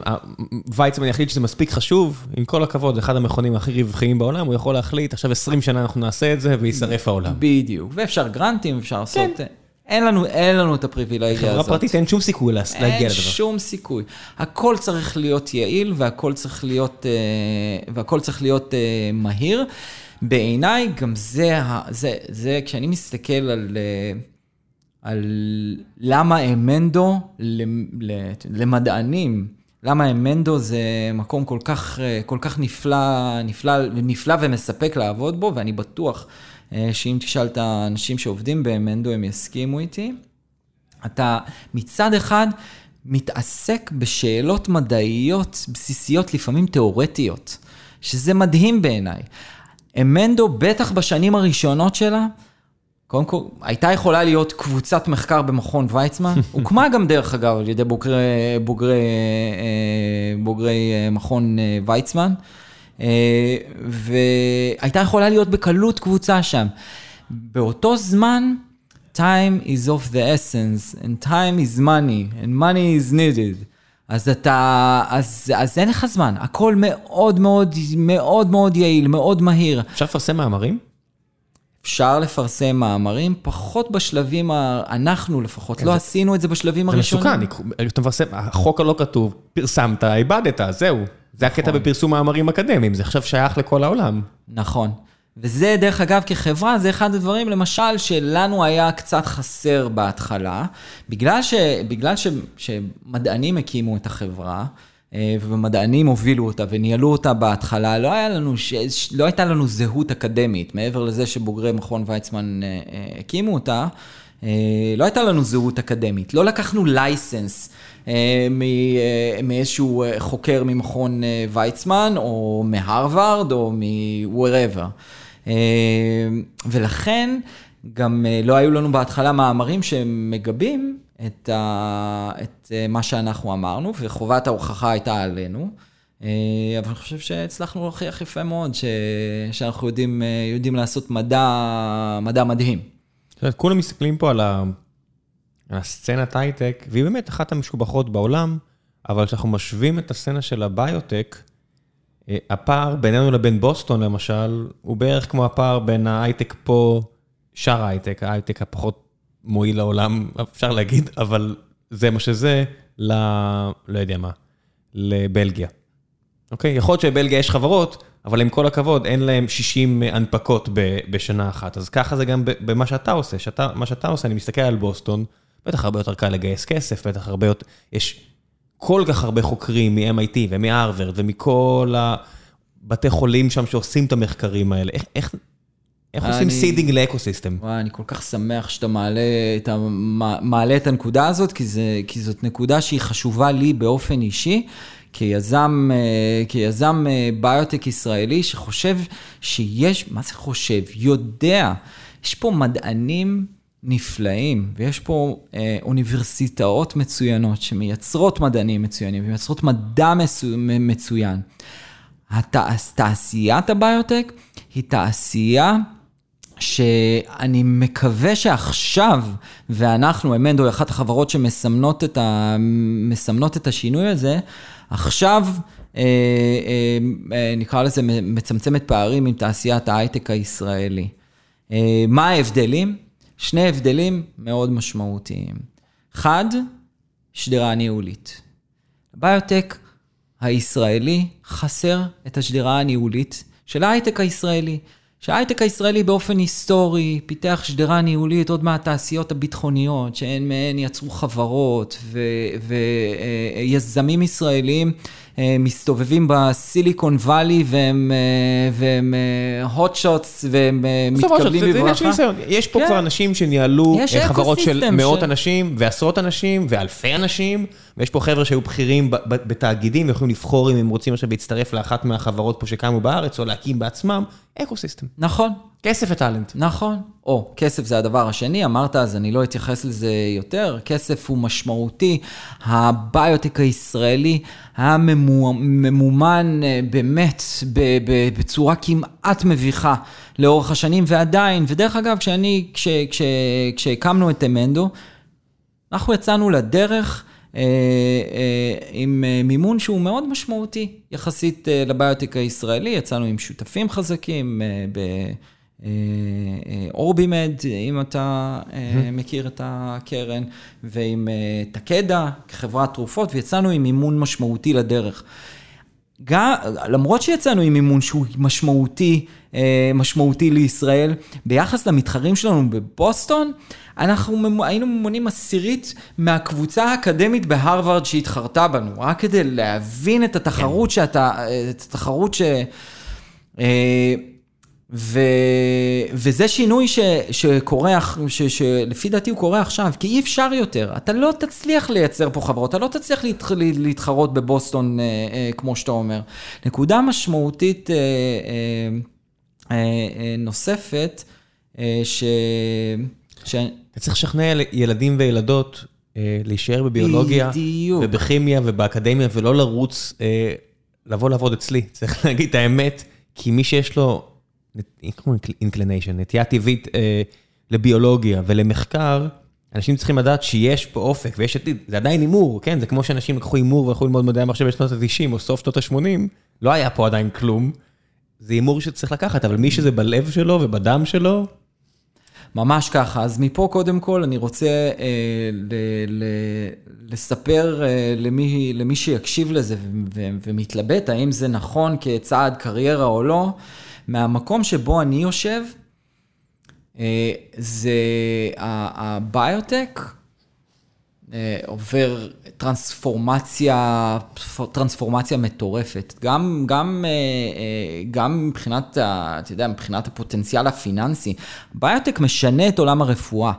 ויצמן יחליט שזה מספיק חשוב, עם כל הכבוד, אחד המכונים הכי רווחיים בעולם, הוא יכול להחליט, עכשיו 20 שנה אנחנו נעשה את זה, ויישרף העולם. בדיוק, ואפשר גרנטים, אפשר לעשות... אין לנו, אין לנו את הפריבילגיה הזאת. חברה פרטית אין שום סיכוי להגיע לדבר. אין שום סיכוי. הכל צריך להיות יעיל והכל צריך להיות, אה, והכל צריך להיות אה, מהיר. בעיניי גם זה, זה, זה, כשאני מסתכל על, אה, על למה אמנדו למדענים, למה אמנדו זה מקום כל כך, כל כך נפלא, נפלא, נפלא ומספק לעבוד בו, ואני בטוח שאם תשאל את האנשים שעובדים במנדו, הם יסכימו איתי. אתה מצד אחד מתעסק בשאלות מדעיות בסיסיות, לפעמים תיאורטיות, שזה מדהים בעיניי. אמנדו, בטח בשנים הראשונות שלה, קודם כל, הייתה יכולה להיות קבוצת מחקר במכון ויצמן, הוקמה גם דרך אגב על ידי בוגרי, בוגרי, אה, בוגרי אה, מכון ויצמן. אה, והייתה יכולה להיות בקלות קבוצה שם. באותו זמן, time is of the essence, and time is money, and money is needed. אז אתה, אז, אז אין לך זמן, הכל מאוד מאוד מאוד מאוד יעיל, מאוד מהיר. אפשר לפרסם מאמרים? אפשר לפרסם מאמרים, פחות בשלבים, ה... אנחנו לפחות, לא עשינו את זה בשלבים זה הראשונים. מסוכן, אתה מפרסם, החוק הלא כתוב, פרסמת, איבדת, זהו. זה הקטע נכון. בפרסום מאמרים אקדמיים, זה עכשיו שייך לכל העולם. נכון. וזה, דרך אגב, כחברה, זה אחד הדברים, למשל, שלנו היה קצת חסר בהתחלה, בגלל, ש, בגלל ש, שמדענים הקימו את החברה, אה, ומדענים הובילו אותה וניהלו אותה בהתחלה, לא, היה לנו, ש, לא הייתה לנו זהות אקדמית, מעבר לזה שבוגרי מכון ויצמן אה, אה, הקימו אותה, לא הייתה לנו זהות אקדמית, לא לקחנו לייסנס מאיזשהו אה, חוקר ממכון אה, ויצמן, או מהרווארד, או מ-wherever. אה, ולכן גם אה, לא היו לנו בהתחלה מאמרים שמגבים את, ה... את אה, מה שאנחנו אמרנו, וחובת ההוכחה הייתה עלינו. אה, אבל אני חושב שהצלחנו להוכיח יפה מאוד ש... שאנחנו יודעים, אה, יודעים לעשות מדע, מדע מדהים. כולם מסתכלים פה על ה- הסצנת הייטק, והיא באמת אחת המשובחות בעולם, אבל כשאנחנו משווים את הסצנה של הביוטק, אה, הפער בינינו לבין בוסטון למשל, הוא בערך כמו הפער בין ההייטק פה, שאר ההייטק, ההייטק הפחות מועיל לעולם, אפשר להגיד, אבל זה מה שזה, ל... לא יודע מה, לבלגיה. אוקיי? יכול להיות שבבלגיה יש חברות, אבל עם כל הכבוד, אין להם 60 הנפקות בשנה אחת. אז ככה זה גם במה שאתה עושה. שאתה, מה שאתה עושה, אני מסתכל על בוסטון, בטח הרבה יותר קל לגייס כסף, בטח הרבה יותר... יש כל כך הרבה חוקרים מ-MIT ומהרווארד ומכל הבתי חולים שם שעושים את המחקרים האלה. איך, איך, איך עושים אני- seeding ל ecosystem? וואי, אני כל כך שמח שאתה מעלה את, מעלה את הנקודה הזאת, כי, זה, כי זאת נקודה שהיא חשובה לי באופן אישי, כיזם, אה, כיזם אה, ביוטק ישראלי, שחושב שיש, מה זה חושב? יודע, יש פה מדענים נפלאים, ויש פה אה, אוניברסיטאות מצוינות שמייצרות מדענים מצוינים, ומייצרות מדע מצו, מצוין. התעש, תעשיית הביוטק היא תעשייה שאני מקווה שעכשיו, ואנחנו, אמנדו אחת החברות שמסמנות את, ה, את השינוי הזה, עכשיו אה, אה, אה, נקרא לזה מצמצמת פערים עם תעשיית ההייטק הישראלי. אה, מה ההבדלים? שני הבדלים מאוד משמעותיים. אחד, שדרה ניהולית. ביוטק הישראלי חסר את השדרה הניהולית של ההייטק הישראלי. שההייטק הישראלי באופן היסטורי פיתח שדרה ניהולית עוד מהתעשיות הביטחוניות, שהן מהן יצרו חברות ויזמים ישראלים מסתובבים בסיליקון וואלי והם, אה, והם hot shots והם אה, מתקבלים בברכה. יש פה כן. כבר אנשים שניהלו אה, חברות של מאות של- אנשים ועשרות אנשים ואלפי אנשים, ויש פה חבר'ה שהיו בכירים בתאגידים, ויכולים לבחור אם הם רוצים עכשיו להצטרף לאחת מהחברות פה שקמו בארץ, או להקים בעצמם, ecosystem. נכון, כסף ו talent. נכון. או, כסף זה הדבר השני, אמרת, אז אני לא אתייחס לזה יותר. כסף הוא משמעותי. הביוטק הישראלי היה ממו- ממומן אה, באמת בצורה כמעט מביכה לאורך השנים, ועדיין, ודרך אגב, כשאני, כש- כש- כשהקמנו את אמנדו, אנחנו יצאנו לדרך אה, אה, עם מימון שהוא מאוד משמעותי יחסית לביוטק הישראלי, יצאנו עם שותפים חזקים אה, באורבימד, אם אתה אה, מכיר את הקרן, ועם אה, תקדה כחברת תרופות, ויצאנו עם מימון משמעותי לדרך. גם, למרות שיצאנו עם מימון שהוא משמעותי, אה, משמעותי לישראל, ביחס למתחרים שלנו בבוסטון, אנחנו היינו ממונים עשירית מהקבוצה האקדמית בהרווארד שהתחרתה בנו, רק כדי להבין את התחרות שאתה, את התחרות ש... ו... וזה שינוי ש... שקורה, ש... שלפי דעתי הוא קורה עכשיו, כי אי אפשר יותר. אתה לא תצליח לייצר פה חברות, אתה לא תצליח להת... להתחרות בבוסטון, אה, אה, כמו שאתה אומר. נקודה משמעותית אה, אה, אה, אה, נוספת, אה, ש... ש... אתה צריך לשכנע יל- ילדים וילדות אה, להישאר בביולוגיה, בדיוק. ובכימיה ובאקדמיה, ולא לרוץ, אה, לבוא לעבוד אצלי. צריך להגיד את האמת, כי מי שיש לו, כמו inclination, נטייה טבעית אה, לביולוגיה ולמחקר, אנשים צריכים לדעת שיש פה אופק ויש עתיד. זה עדיין הימור, כן? זה כמו שאנשים לקחו הימור והלכו ללמוד מדעי המחשב בשנות ה-90 או סוף שנות ה-80, לא היה פה עדיין כלום. זה הימור שצריך לקחת, אבל מי שזה בלב שלו ובדם שלו, ממש ככה. אז מפה, קודם כל, אני רוצה אה, ל, ל, לספר אה, למי, למי שיקשיב לזה ו, ו, ומתלבט, האם זה נכון כצעד קריירה או לא, מהמקום שבו אני יושב, אה, זה הביוטק. אה, עובר טרנספורמציה, טרנספורמציה מטורפת. גם, גם, אה, גם מבחינת, אתה יודע, מבחינת הפוטנציאל הפיננסי. ביוטק משנה את עולם הרפואה.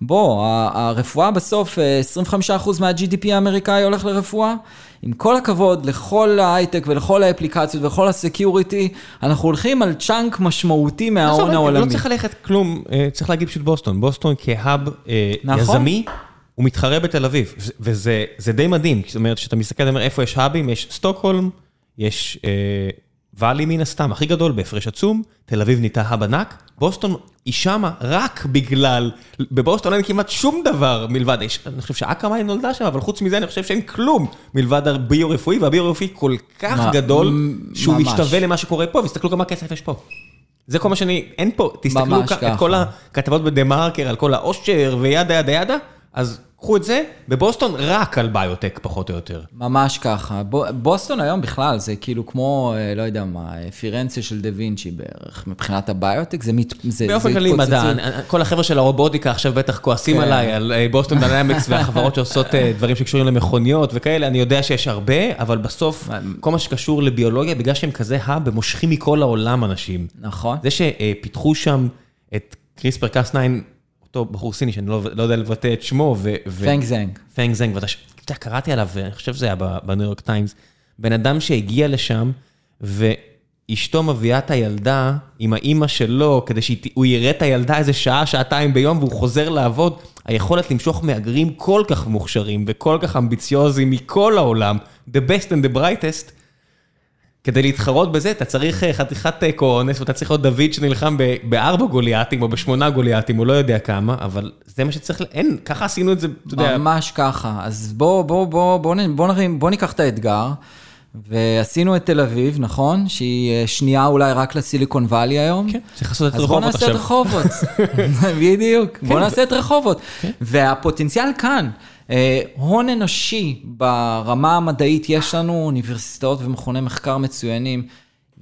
בוא, הרפואה בסוף, 25% מה-GDP האמריקאי הולך לרפואה. עם כל הכבוד לכל ההייטק ולכל האפליקציות ולכל ה security, אנחנו הולכים על chunk משמעותי מההון העולמי. לא צריך ללכת כלום, צריך להגיד פשוט בוסטון. בוסטון כ hub נכון. יזמי. הוא מתחרה בתל אביב, וזה די מדהים, זאת אומרת, כשאתה מסתכל, אומר, איפה יש hub ים, יש סטוקהולם, יש אה, Valley מן הסתם, הכי גדול בהפרש עצום, תל אביב נהייתה hub ענק, בוסטון היא שמה רק בגלל, בבוסטון אין כמעט שום דבר מלבד, אני חושב שאקמאי היא נולדה שם, אבל חוץ מזה אני חושב שאין כלום מלבד הביו-רפואי, והביו-רפואי כל כך מה, גדול, שהוא ממש. משתווה למה שקורה פה, והסתכלו כמה כסף יש פה. זה כל מה שאני, אין פה, תסתכלו את כל הכתבות בדה מרקר על כל העושר ו yada yada yada. אז קחו את זה, בבוסטון רק על ביוטק פחות או יותר. ממש ככה. בוסטון היום בכלל זה כאילו כמו, אה, לא יודע מה, פירנציה של דה וינצ'י בערך, מבחינת הביוטק, זה מתפוצצים. באופן כללי מדע, כל החבר'ה של הרובוטיקה עכשיו בטח כועסים כן. עליי, על אה, בוסטון דינמיקס והחברות שעושות אה, דברים שקשורים למכוניות וכאלה, אני יודע שיש הרבה, אבל בסוף, כל מה שקשור לביולוגיה, בגלל שהם כזה hub, הם מושכים מכל העולם אנשים. נכון. זה שפיתחו שם את קריספר קאס 9, אותו בחור סיני שאני לא, לא יודע לבטא את שמו. פנג זנג. פנג זנג, ואתה יודע, קראתי עליו, ואני חושב שזה היה בניו יורק טיימס, בן אדם שהגיע לשם, ואשתו מביאה את הילדה עם האימא שלו, כדי שהוא יראה את הילדה איזה שעה, שעתיים ביום, והוא חוזר לעבוד, היכולת למשוך מהגרים כל כך מוכשרים וכל כך אמביציוזים מכל העולם, the best and the brightest, כדי להתחרות בזה, אתה צריך אה, חתיכת אה, קורנס, ואתה צריך להיות דוד שנלחם בארבע גוליאטים, או בשמונה גוליאטים, הוא לא יודע כמה, אבל זה מה שצריך, אין, ככה עשינו את זה, אתה יודע. ממש ככה. אז בוא, בוא, בוא, בוא, בוא, נרים, בוא ניקח את האתגר, ועשינו את תל אביב, נכון? שהיא אה, שנייה אולי רק לסיליקון וואלי היום. כן, צריך לעשות את רחובות עכשיו. אז בוא נעשה את רחובות. בדיוק, בוא כן. נעשה את רחובות. כן. והפוטנציאל כאן. אה, הון אנושי ברמה המדעית יש לנו, אוניברסיטאות ומכוני מחקר מצוינים.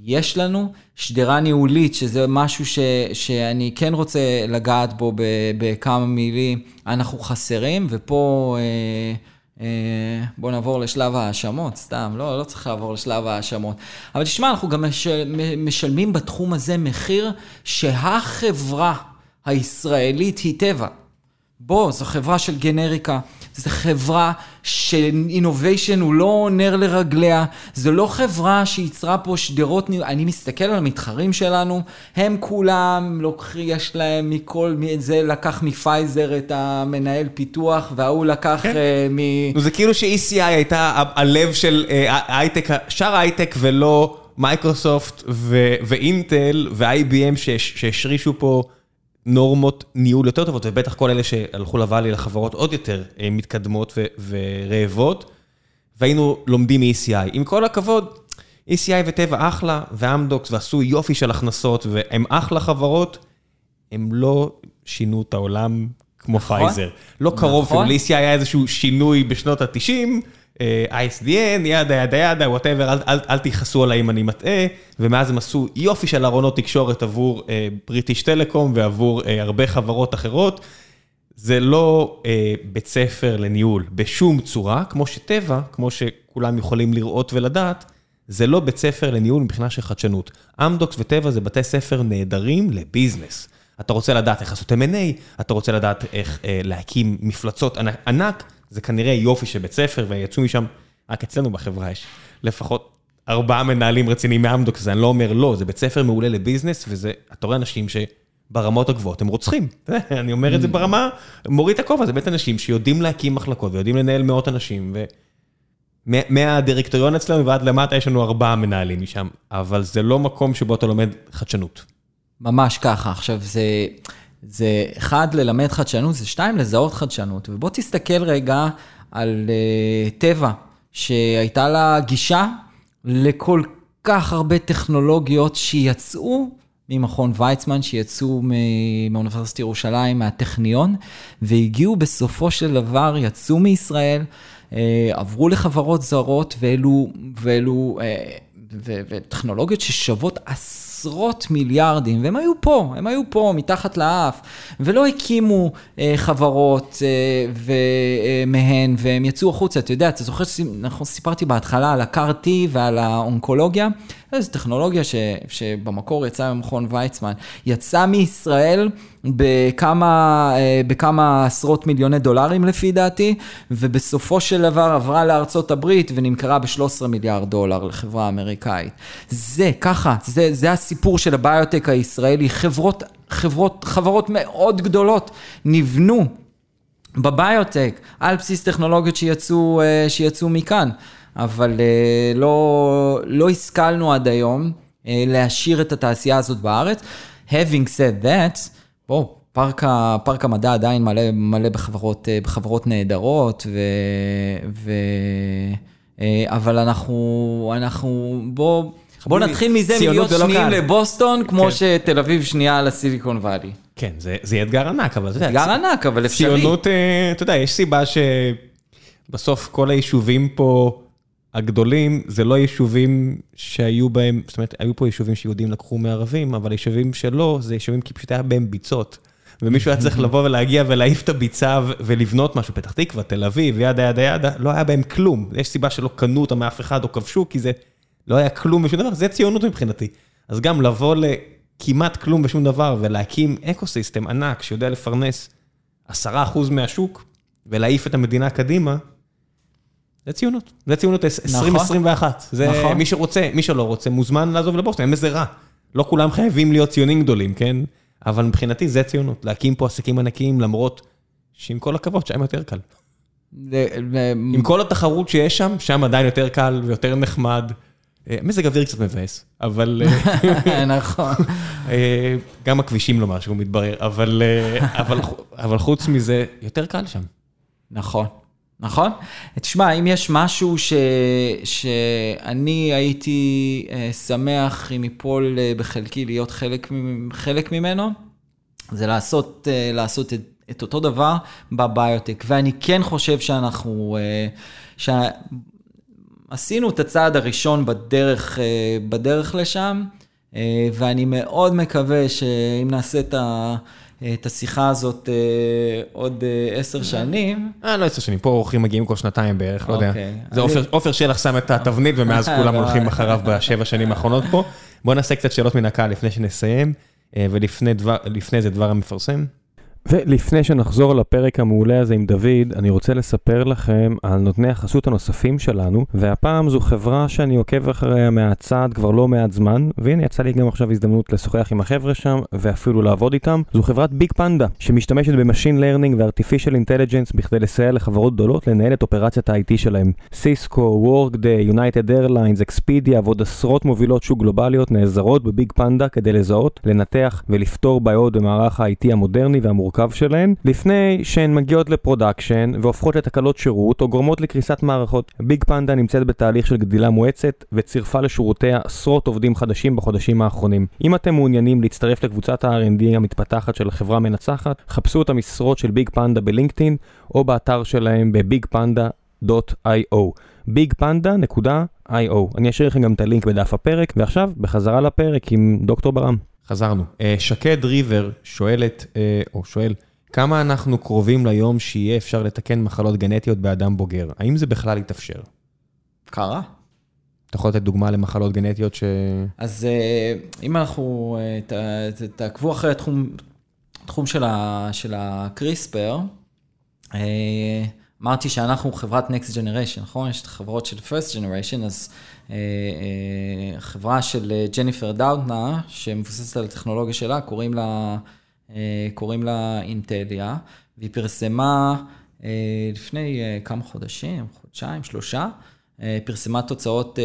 יש לנו שדרה ניהולית, שזה משהו ש, שאני כן רוצה לגעת בו בכמה מילים, אנחנו חסרים, ופה אה, אה, בואו נעבור לשלב ההאשמות, סתם, לא, לא צריך לעבור לשלב ההאשמות. אבל תשמע, אנחנו גם משל, משלמים בתחום הזה מחיר שהחברה הישראלית היא טבע. בוא, זו חברה של גנריקה. זו חברה ש innovation הוא לא נר לרגליה, זו לא חברה שייצרה פה שדרות, אני מסתכל על המתחרים שלנו, הם כולם, לוקח, יש להם מכל, זה לקח מפייזר את המנהל פיתוח, וההוא לקח כן. אה, מ... זה כאילו ש-ECI הייתה הלב של אה, הייטק, שאר הייטק ולא מייקרוסופט ואינטל ו-IBM שהשרישו פה. נורמות ניהול יותר טובות, ובטח כל אלה שהלכו לוואלי לחברות עוד יותר אה, מתקדמות ורעבות, והיינו לומדים מ-ECI. עם כל הכבוד, ECI וטבע אחלה, ואמדוקס, ועשו יופי של הכנסות, והם אחלה חברות, הם לא שינו את העולם כמו נכון, פייזר. לא קרוב, נכון. ל-ECI היה איזשהו שינוי בשנות ה-90, אה, ISDN, yada yada yada, whatever, אל, אל, אל תכעסו עליי אם אני מטעה, ומאז הם עשו יופי של ארונות תקשורת עבור בריטיש אה, טלקום ועבור אה, הרבה חברות אחרות. זה לא בית ספר לניהול בשום צורה, כמו שטבע, כמו שכולם יכולים לראות ולדעת, זה לא בית ספר לניהול מבחינה של חדשנות. אמדוקס וטבע זה בתי ספר נהדרים ל business. אתה רוצה לדעת איך לעשות M&A, אתה רוצה לדעת איך אה, להקים מפלצות ענק זה כנראה יופי של בית ספר, ויצאו משם, רק אצלנו בחברה יש לפחות ארבעה מנהלים רציניים מאמדוקס, אני לא אומר לא, זה בית ספר מעולה לביזנס, וזה, אתה רואה אנשים שברמות הגבוהות הם רוצחים. אני אומר את זה mm. ברמה, מוריד את הכובע, זה באמת אנשים שיודעים להקים מחלקות ויודעים לנהל מאות אנשים, ו... מהדירקטוריון אצלנו ועד למטה יש לנו ארבעה מנהלים משם, אבל זה לא מקום שבו אתה לומד חדשנות. ממש ככה. עכשיו, זה... זה אחד, ללמד חדשנות, זה שתיים, לזהות חדשנות. ובוא תסתכל רגע על uh, טבע, שהייתה לה גישה לכל כך הרבה טכנולוגיות שיצאו ממכון ויצמן שיצאו מאוניברסיטת ירושלים, מהטכניון, והגיעו בסופו של דבר, יצאו מישראל, עברו לחברות זרות ואלו, ואלו, וטכנולוגיות ששוות עשרות. עשרות מיליארדים, והם היו פה, הם היו פה מתחת לאף, ולא הקימו אה, חברות אה, מהן, והם יצאו החוצה. אתה יודע, אתה זוכר שסיפרתי בהתחלה על ה-CAR-T ועל האונקולוגיה? זו טכנולוגיה ש, שבמקור יצאה ממכון ויצמן, יצאה מישראל בכמה, אה, בכמה עשרות מיליוני דולרים לפי דעתי, ובסופו של דבר עברה לארצות הברית ונמכרה ב-13 מיליארד דולר לחברה אמריקאית. זה, ככה, זה, זה הסיפור של הביוטק הישראלי. חברות, חברות, חברות מאוד גדולות נבנו בביוטק על בסיס טכנולוגיות שיצאו, אה, שיצאו מכאן. אבל uh, לא, לא השכלנו עד היום uh, להשאיר את התעשייה הזאת בארץ. Having said that, בואו, פארק, פארק המדע עדיין מלא, מלא בחברות, uh, בחברות נהדרות, ו, ו, אבל אנחנו, אנחנו, בואו... בוא נתחיל מזה מלהיות לא שניים לא לבוסטון, כמו כן. שתל אביב שנייה לסיליקון וואלי. כן, זה, זה אתגר ענק, אבל אתה יודע... אתגר ענק, אבל אפשרי. ציונות, אתה יודע, יש סיבה שבסוף כל היישובים פה הגדולים זה לא יישובים שהיו בהם, זאת אומרת, היו פה יישובים שיהודים לקחו מערבים, אבל יישובים שלא, זה יישובים כי פשוט היה בהם ביצות. ומישהו היה צריך לבוא ולהגיע ולהעיף את הביצה ולבנות משהו, פתח תקווה, תל אביב, ידה ידה ידה, לא היה בהם כלום. יש סיבה שלא קנו אותם מאף אחד או כבשו, כי זה לא היה כלום ושום דבר, זה ציונות מבחינתי. אז גם לבוא לכמעט כלום ושום דבר ולהקים אקו ענק שיודע לפרנס 10% מהשוק ולהעיף את המדינה קדימה, זה ציונות, זה ציונות 2021. נכון. זה נכון. מי שרוצה, מי שלא רוצה, מוזמן לעזוב לבוסטון, אין בזה רע. לא כולם חייבים להיות ציונים גדולים, כן? אבל מבחינתי זה ציונות, להקים פה עסקים ענקיים, למרות שעם כל הכבוד, שם יותר קל. עם כל התחרות שיש שם, שם עדיין יותר קל ויותר נחמד. אה, מזג אוויר קצת מבאס, אבל... אה, נכון. אה, גם הכבישים לא משהו, מתברר, אבל חוץ מזה, יותר קל שם. נכון. נכון? תשמע, אם יש משהו ש... שאני הייתי אה, שמח אם ייפול אה, בחלקי להיות חלק, חלק ממנו, זה לעשות, אה, לעשות את, את אותו דבר בביוטק. ואני כן חושב שאנחנו, שעשינו את הצעד הראשון בדרך, בדרך לשם, ואני מאוד מקווה שאם נעשה את ה... את השיחה הזאת אה, עוד אה, עשר שנים. אה, לא עשר שנים, פה אורחים מגיעים כל שנתיים בערך, לא יודע. אוקיי. זה עופר שלח שם את התבנית, ומאז כולם הולכים אחריו בשבע שנים האחרונות פה. בואו נעשה קצת שאלות מן הקהל לפני שנסיים, אה, ולפני זה דבר המפרסם. ולפני שנחזור לפרק המעולה הזה עם דוד, אני רוצה לספר לכם על נותני החסות הנוספים שלנו, והפעם זו חברה שאני עוקב אחריה מהצד כבר לא מעט זמן, והנה יצא לי גם עכשיו הזדמנות לשוחח עם החבר'ה שם, ואפילו לעבוד איתם. זו חברת BigPanda, שמשתמשת ב machine learning ו artificial intelligence בכדי לסייע לחברות גדולות לנהל את אופרציית ה-IT שלהם. Cisco, Workday, United Airlines, Expedia ועוד עשרות מובילות שוק גלובליות נעזרות ב BigPanda כדי לזהות, לנתח ולפתור בעיות במערך ה-IT המודרני והמורכב. המורכב שלהן, לפני שהן מגיעות ל production והופכות לתקלות שירות או גורמות לקריסת מערכות. BigPanda נמצאת בתהליך של גדילה מואצת וצירפה לשורותיה עשרות עובדים חדשים בחודשים האחרונים. אם אתם מעוניינים להצטרף לקבוצת ה-R&D המתפתחת של החברה המנצחת, חפשו את המשרות של ביג פנדה בלינקדאין או באתר שלהם בביגפנדה.io bigpanda.io אני אשאיר לכם גם את הלינק בדף הפרק, ועכשיו בחזרה לפרק עם דוקטור ברם. חזרנו. אה, שקד ריבר שואלת, אה, או שואל, כמה אנחנו קרובים ליום שיהיה אפשר לתקן מחלות גנטיות באדם בוגר? האם זה בכלל יתאפשר? קרה. אתה יכול לתת דוגמה למחלות גנטיות ש... אז אה, אם אנחנו, תעקבו אחרי התחום, התחום של הקריספר, אמרתי שאנחנו חברת Next Generation, נכון? יש את החברות של First Generation, אז אה, אה, חברה של ג'ניפר דאוטנה, שמבוססת על הטכנולוגיה שלה, קוראים לה, אה, קוראים לה אינטליה, והיא פרסמה לפני כמה חודשים, חודשיים, שלושה, פרסמה תוצאות,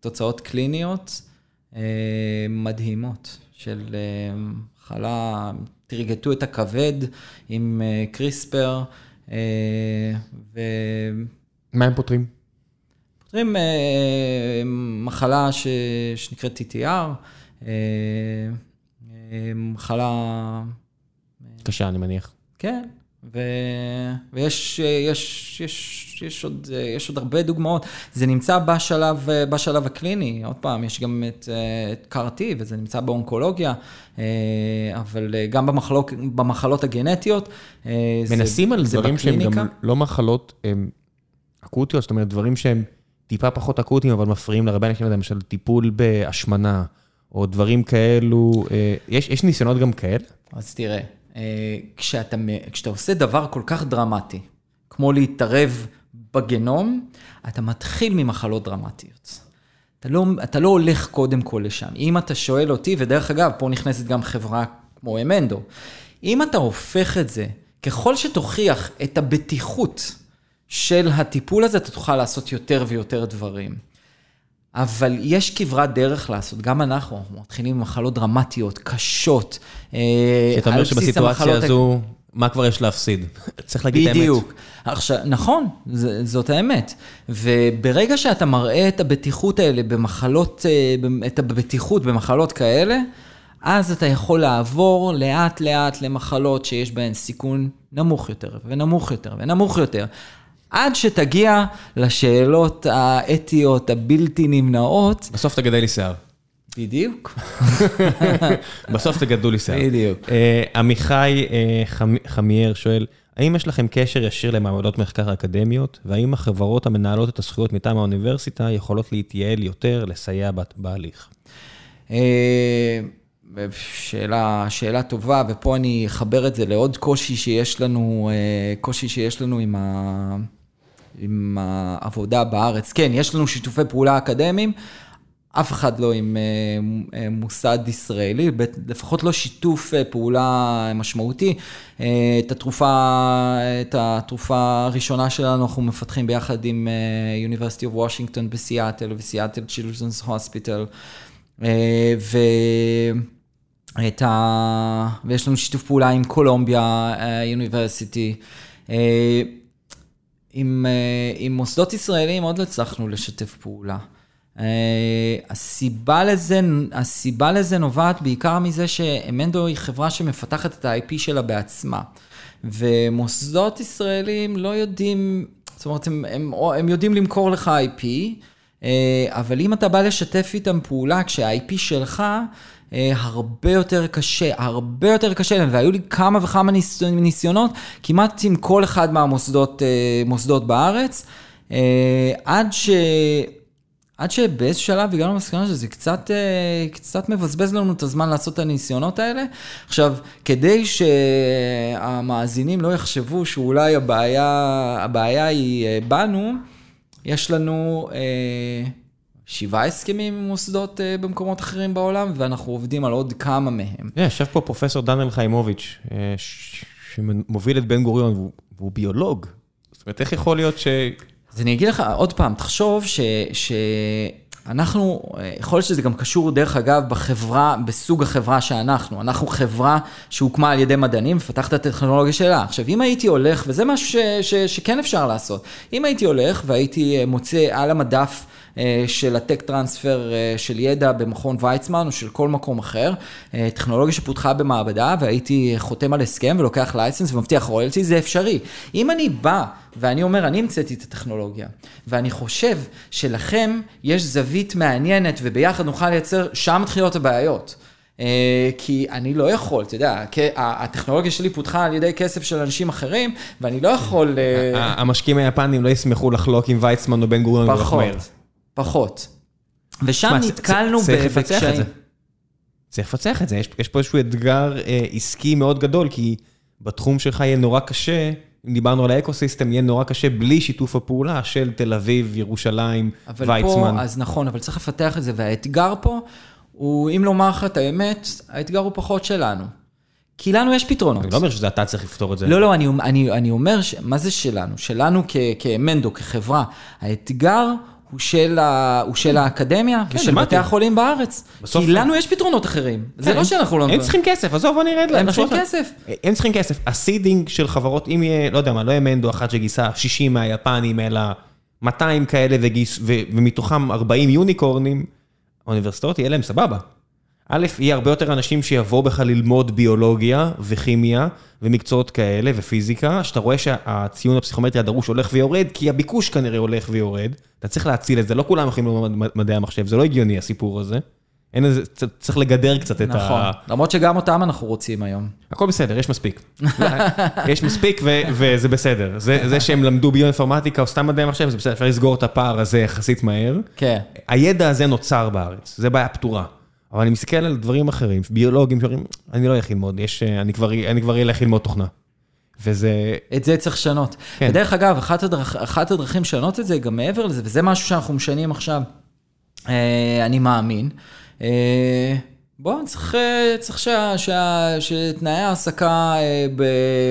תוצאות קליניות מדהימות של אה, מחלה תרגטו את הכבד עם קריספר. מה הם פותרים? פותרים אה, מחלה ש... שנקראת TTR, אה, אה, מחלה... קשה, אני מניח. כן, ו... ויש יש, יש, יש עוד, יש עוד הרבה דוגמאות. זה נמצא בשלב, בשלב הקליני, עוד פעם, יש גם את, את CAR-T וזה נמצא באונקולוגיה, אבל גם במחלות, במחלות הגנטיות. מנסים זה, על זה דברים שהם בקליניקה. גם לא מחלות הם אקוטיות, זאת אומרת, דברים שהם טיפה פחות אקוטיים, אבל מפריעים להרבה אנשים, למשל טיפול בהשמנה, או דברים כאלו, אה, יש, יש ניסיונות גם כאלה? אז תראה, אה, כשאתה, מ- כשאתה עושה דבר כל כך דרמטי, כמו להתערב בגנום, אתה מתחיל ממחלות דרמטיות. אתה לא, אתה לא הולך קודם כל לשם. אם אתה שואל אותי, ודרך אגב, פה נכנסת גם חברה כמו אמנדו, אם אתה הופך את זה, ככל שתוכיח את הבטיחות של הטיפול הזה, אתה תוכל לעשות יותר ויותר דברים. אבל יש כברת דרך לעשות, גם אנחנו, אנחנו מתחילים עם מחלות דרמטיות, קשות. אה, שאתה אומר שבסיטואציה הזו, מה כבר יש להפסיד? צריך להגיד את האמת. בדיוק. עכשיו, נכון, זאת האמת. וברגע שאתה מראה את הבטיחות האלה במחלות, אה, את הבטיחות במחלות כאלה, אז אתה יכול לעבור לאט לאט למחלות שיש בהן סיכון נמוך יותר, ונמוך יותר, ונמוך יותר. עד שתגיע לשאלות האתיות הבלתי נמנעות. בסוף תגדל לי שיער. בדיוק. בסוף תגדלו לי שיער. בדיוק. אה, עמיחי אה, חמ- חמיאר שואל, האם יש לכם קשר ישיר למעבדות מחקר אקדמיות, והאם החברות המנהלות את הזכויות מטעם האוניברסיטה יכולות להתייעל יותר, לסייע בהליך? אה, שאלה, שאלה טובה, ופה אני אחבר את זה לעוד קושי שיש לנו, קושי שיש לנו עם, ה, עם העבודה בארץ. כן, יש לנו שיתופי פעולה אקדמיים, אף אחד לא עם אה, אה, מוסד ישראלי, לפחות לא שיתוף אה, פעולה משמעותי. את התרופה, את התרופה הראשונה שלנו אנחנו מפתחים ביחד עם University of Washington בסיאטל וסיאטל Children's Hospital. ו... את ה... ויש לנו שיתוף פעולה עם קולומביה יוניברסיטי. עם, אה, עם מוסדות ישראלים עוד לא הצלחנו לשתף פעולה. אה, הסיבה לזה, הסיבה לזה נובעת בעיקר מזה שאמנדו היא חברה שמפתחת את ה-IP שלה בעצמה. ומוסדות ישראלים לא יודעים, זאת אומרת, הם, הם, הם יודעים למכור לך IP, אה, אבל אם אתה בא לשתף איתם פעולה כשה-IP שלך, הרבה יותר קשה, הרבה יותר קשה להם, והיו לי כמה וכמה ניס- ניסיונות, כמעט עם כל אחד מהמוסדות אה, בארץ, אה, עד ש... עד שבאיזשהו שלב הגענו למסקנה שזה קצת, אה, קצת מבזבז לנו את הזמן לעשות את הניסיונות האלה. עכשיו, כדי שהמאזינים לא יחשבו שאולי הבעיה, הבעיה היא אה, בנו, יש לנו אה, שבעה הסכמים עם מוסדות אה, במקומות אחרים בעולם, ואנחנו עובדים על עוד כמה מהם. אה, יושב פה פרופסור דניאל חיימוביץ', אה, ש- שמוביל את בן גוריון, והוא- ביולוג. זאת אומרת, איך יכול להיות ש... אז אני אגיד לך עוד פעם, תחשוב ש... שאנחנו, יכול להיות שזה גם קשור דרך אגב בחברה, בסוג החברה שאנחנו. אנחנו חברה שהוקמה על ידי מדענים, מפתחת את הטכנולוגיה שלה. עכשיו, אם הייתי הולך, וזה משהו ש... ש... שכן אפשר לעשות, אם הייתי הולך והייתי מוצא על המדף של הטק טרנספר אה, של ידע במכון ויצמן או של כל מקום אחר, אה, טכנולוגיה שפותחה במעבדה והייתי חותם על הסכם ולוקח לייסנס ומבטיח רויאלטי, זה אפשרי. אם אני בא ואני אומר, אני המצאתי את הטכנולוגיה, ואני חושב שלכם יש זווית מעניינת וביחד נוכל לייצר, שם מתחילות הבעיות. אה, כי אני לא יכול, אתה יודע, הטכנולוגיה שלי פותחה על ידי כסף של אנשים אחרים, ואני לא יכול... אה, המשקיעים היפנים לא ישמחו לחלוק עם ויצמן או בן גוריון כך פחות. ושם נתקלנו בקשיים. זה. צריך לפצח את זה, יש, יש פה איזשהו אתגר אה, עסקי מאוד גדול, כי בתחום שלך יהיה נורא קשה, אם דיברנו על האקוסיסטם, יהיה נורא קשה בלי שיתוף הפעולה של תל אביב, ירושלים, אבל ויצמן. פה, אז נכון, אבל צריך לפתח את זה, והאתגר פה הוא, אם לומר לך את האמת, האתגר הוא פחות שלנו. כי לנו יש פתרונות. אני לא אומר שזה אתה צריך לפתור את זה. לא, לא, אני, אני, אני אומר, ש, מה זה שלנו? שלנו כ, כ Emendo, כחברה. האתגר הוא של, ה, הוא של האקדמיה ושל אמרתי. בתי החולים בארץ. בסוף- כי לנו יש פתרונות אחרים. זה כן, לא הם- שאנחנו לא... הם צריכים כסף, עזוב, בוא נרד הם לשורה. צריכים כסף. הם צריכים כסף. ה seeding של חברות, אם יהיה, לא יודע מה, לא יהיה Emendo אחת שגייסה 60 מהיפנים, אלא 200 כאלה וגייס, ו, ומתוכם 40 יוניקורנים, האוניברסיטאות יהיה להם סבבה. א', יהיה הרבה יותר אנשים שיבואו בכלל ללמוד ביולוגיה וכימיה ומקצועות כאלה ופיזיקה, שאתה רואה שהציון הפסיכומטרי הדרוש הולך ויורד, כי הביקוש כנראה הולך ויורד. אתה צריך להציל את זה, לא כולם יכולים ללמוד מדעי המחשב, זה לא הגיוני הסיפור הזה. אין איזה, צריך לגדר קצת את ה... נכון, למרות שגם אותם אנחנו רוצים היום. הכל בסדר, יש מספיק. יש מספיק וזה בסדר. זה, זה שהם למדו ביואינפורמטיקה או סתם מדעי המחשב, זה בסדר, אפשר לסגור את הפער הזה יחסית מהר. כן. הידע הזה נוצר בארץ, זה בעיה פתורה. אבל אני מסתכל על דברים אחרים, ביולוגים שאומרים, אני לא אלך ללמוד, יש, אני כבר, אני כבר אלך ללמוד תוכנה. וזה... את זה צריך לשנות. כן. ודרך אגב, אחת, הדרכ... אחת הדרכים לשנות את זה, גם מעבר לזה, וזה משהו שאנחנו משנים עכשיו, אה, אני מאמין. אה, בואו, צריך, אה, צריך שה, שה, שתנאי ההעסקה אה, ב,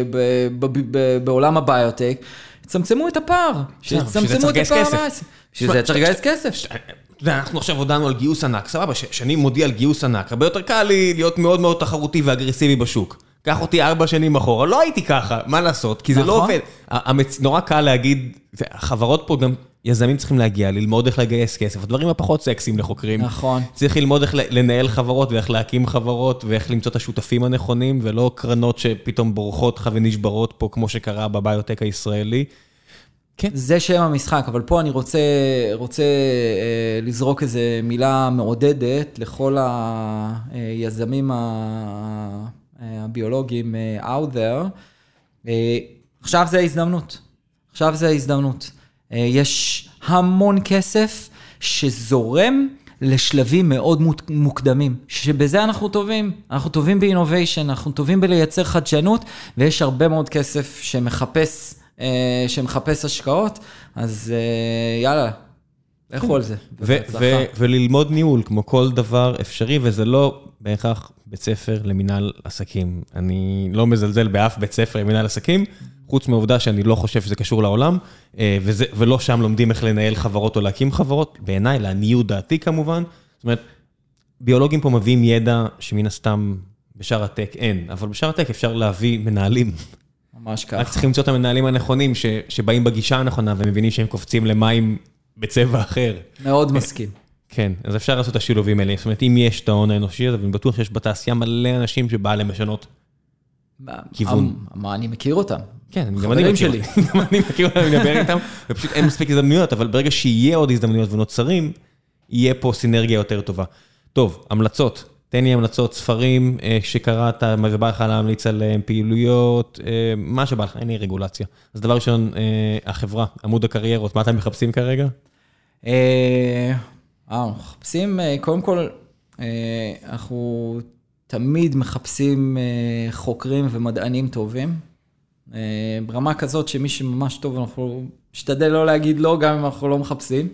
ב, ב, ב, ב, בעולם הביוטק, יצמצמו את הפער. שיצמצמו את הפער. בשביל זה צריך לגייס כסף. אתה יודע, אנחנו עכשיו הודענו על גיוס ענק, סבבה, כשאני מודיע על גיוס ענק, הרבה יותר קל לי להיות מאוד מאוד תחרותי ואגרסיבי בשוק. קח אותי ארבע שנים אחורה, לא הייתי ככה, מה לעשות? כי זה לא נכון. עובד. המצ... נורא קל להגיד, החברות פה גם, יזמים צריכים להגיע, ללמוד איך לגייס כסף, הדברים הפחות סקסיים לחוקרים. נכון. צריך ללמוד איך לנהל חברות ואיך להקים חברות ואיך למצוא את השותפים הנכונים, ולא קרנות שפתאום בורחות לך ונשברות פה, כמו שקרה בביוטק הישראלי. זה שם המשחק, אבל פה אני רוצה, רוצה אה, לזרוק איזו מילה מעודדת לכל היזמים ה- הביולוגיים אה, out there. אה, עכשיו זה ההזדמנות. עכשיו זה ההזדמנות. אה, יש המון כסף שזורם לשלבים מאוד מוקדמים, שבזה אנחנו טובים. אנחנו טובים באינוביישן, אנחנו טובים בלייצר חדשנות, ויש הרבה מאוד כסף שמחפש, אה, שמחפש השקעות, אז אה, יאללה, לכו על זה. וללמוד ניהול, כמו כל דבר אפשרי, וזה לא בהכרח בית ספר למנהל עסקים. אני לא מזלזל באף בית ספר למנהל עסקים, חוץ מהעובדה שאני לא חושב שזה קשור לעולם, אה, וזה, ולא שם לומדים איך לנהל חברות או להקים חברות, בעיניי, לעניות דעתי כמובן. זאת אומרת, ביולוגים פה מביאים ידע שמן הסתם בשאר הטק אין, אבל בשאר הטק אפשר להביא מנהלים. ממש רק ככה. צריך למצוא את המנהלים הנכונים, ש- שבאים בגישה הנכונה ומבינים שהם קופצים למים בצבע אחר. מאוד מסכים. כן, אז אפשר לעשות את השילובים האלה. זאת אומרת, אם יש את ההון האנושי הזה, ואני בטוח שיש בתעשייה מלא אנשים שבא להם לשנות. כיוון. מה, אני מכיר אותם. כן, גם אני מכיר שלי. אותם. גם אני מכיר אותם, אני מדבר איתם, ופשוט אין מספיק הזדמנויות, אבל ברגע שיהיה עוד הזדמנויות ונוצרים, יהיה פה סינרגיה יותר טובה. טוב, המלצות. תן לי המלצות, ספרים אה, שקראת, מה שבא לך להמליץ עליהם, פעילויות, אה, מה שבא לך, אין לי רגולציה. אז דבר ראשון, אה, החברה, עמוד הקריירות, מה אתם מחפשים כרגע? אה, אה, אנחנו מחפשים, אה, קודם כל, אה, אנחנו תמיד מחפשים אה, חוקרים ומדענים טובים. אה, ברמה כזאת שמי שממש טוב, אנחנו נשתדל לא להגיד לא, גם אם אנחנו לא מחפשים.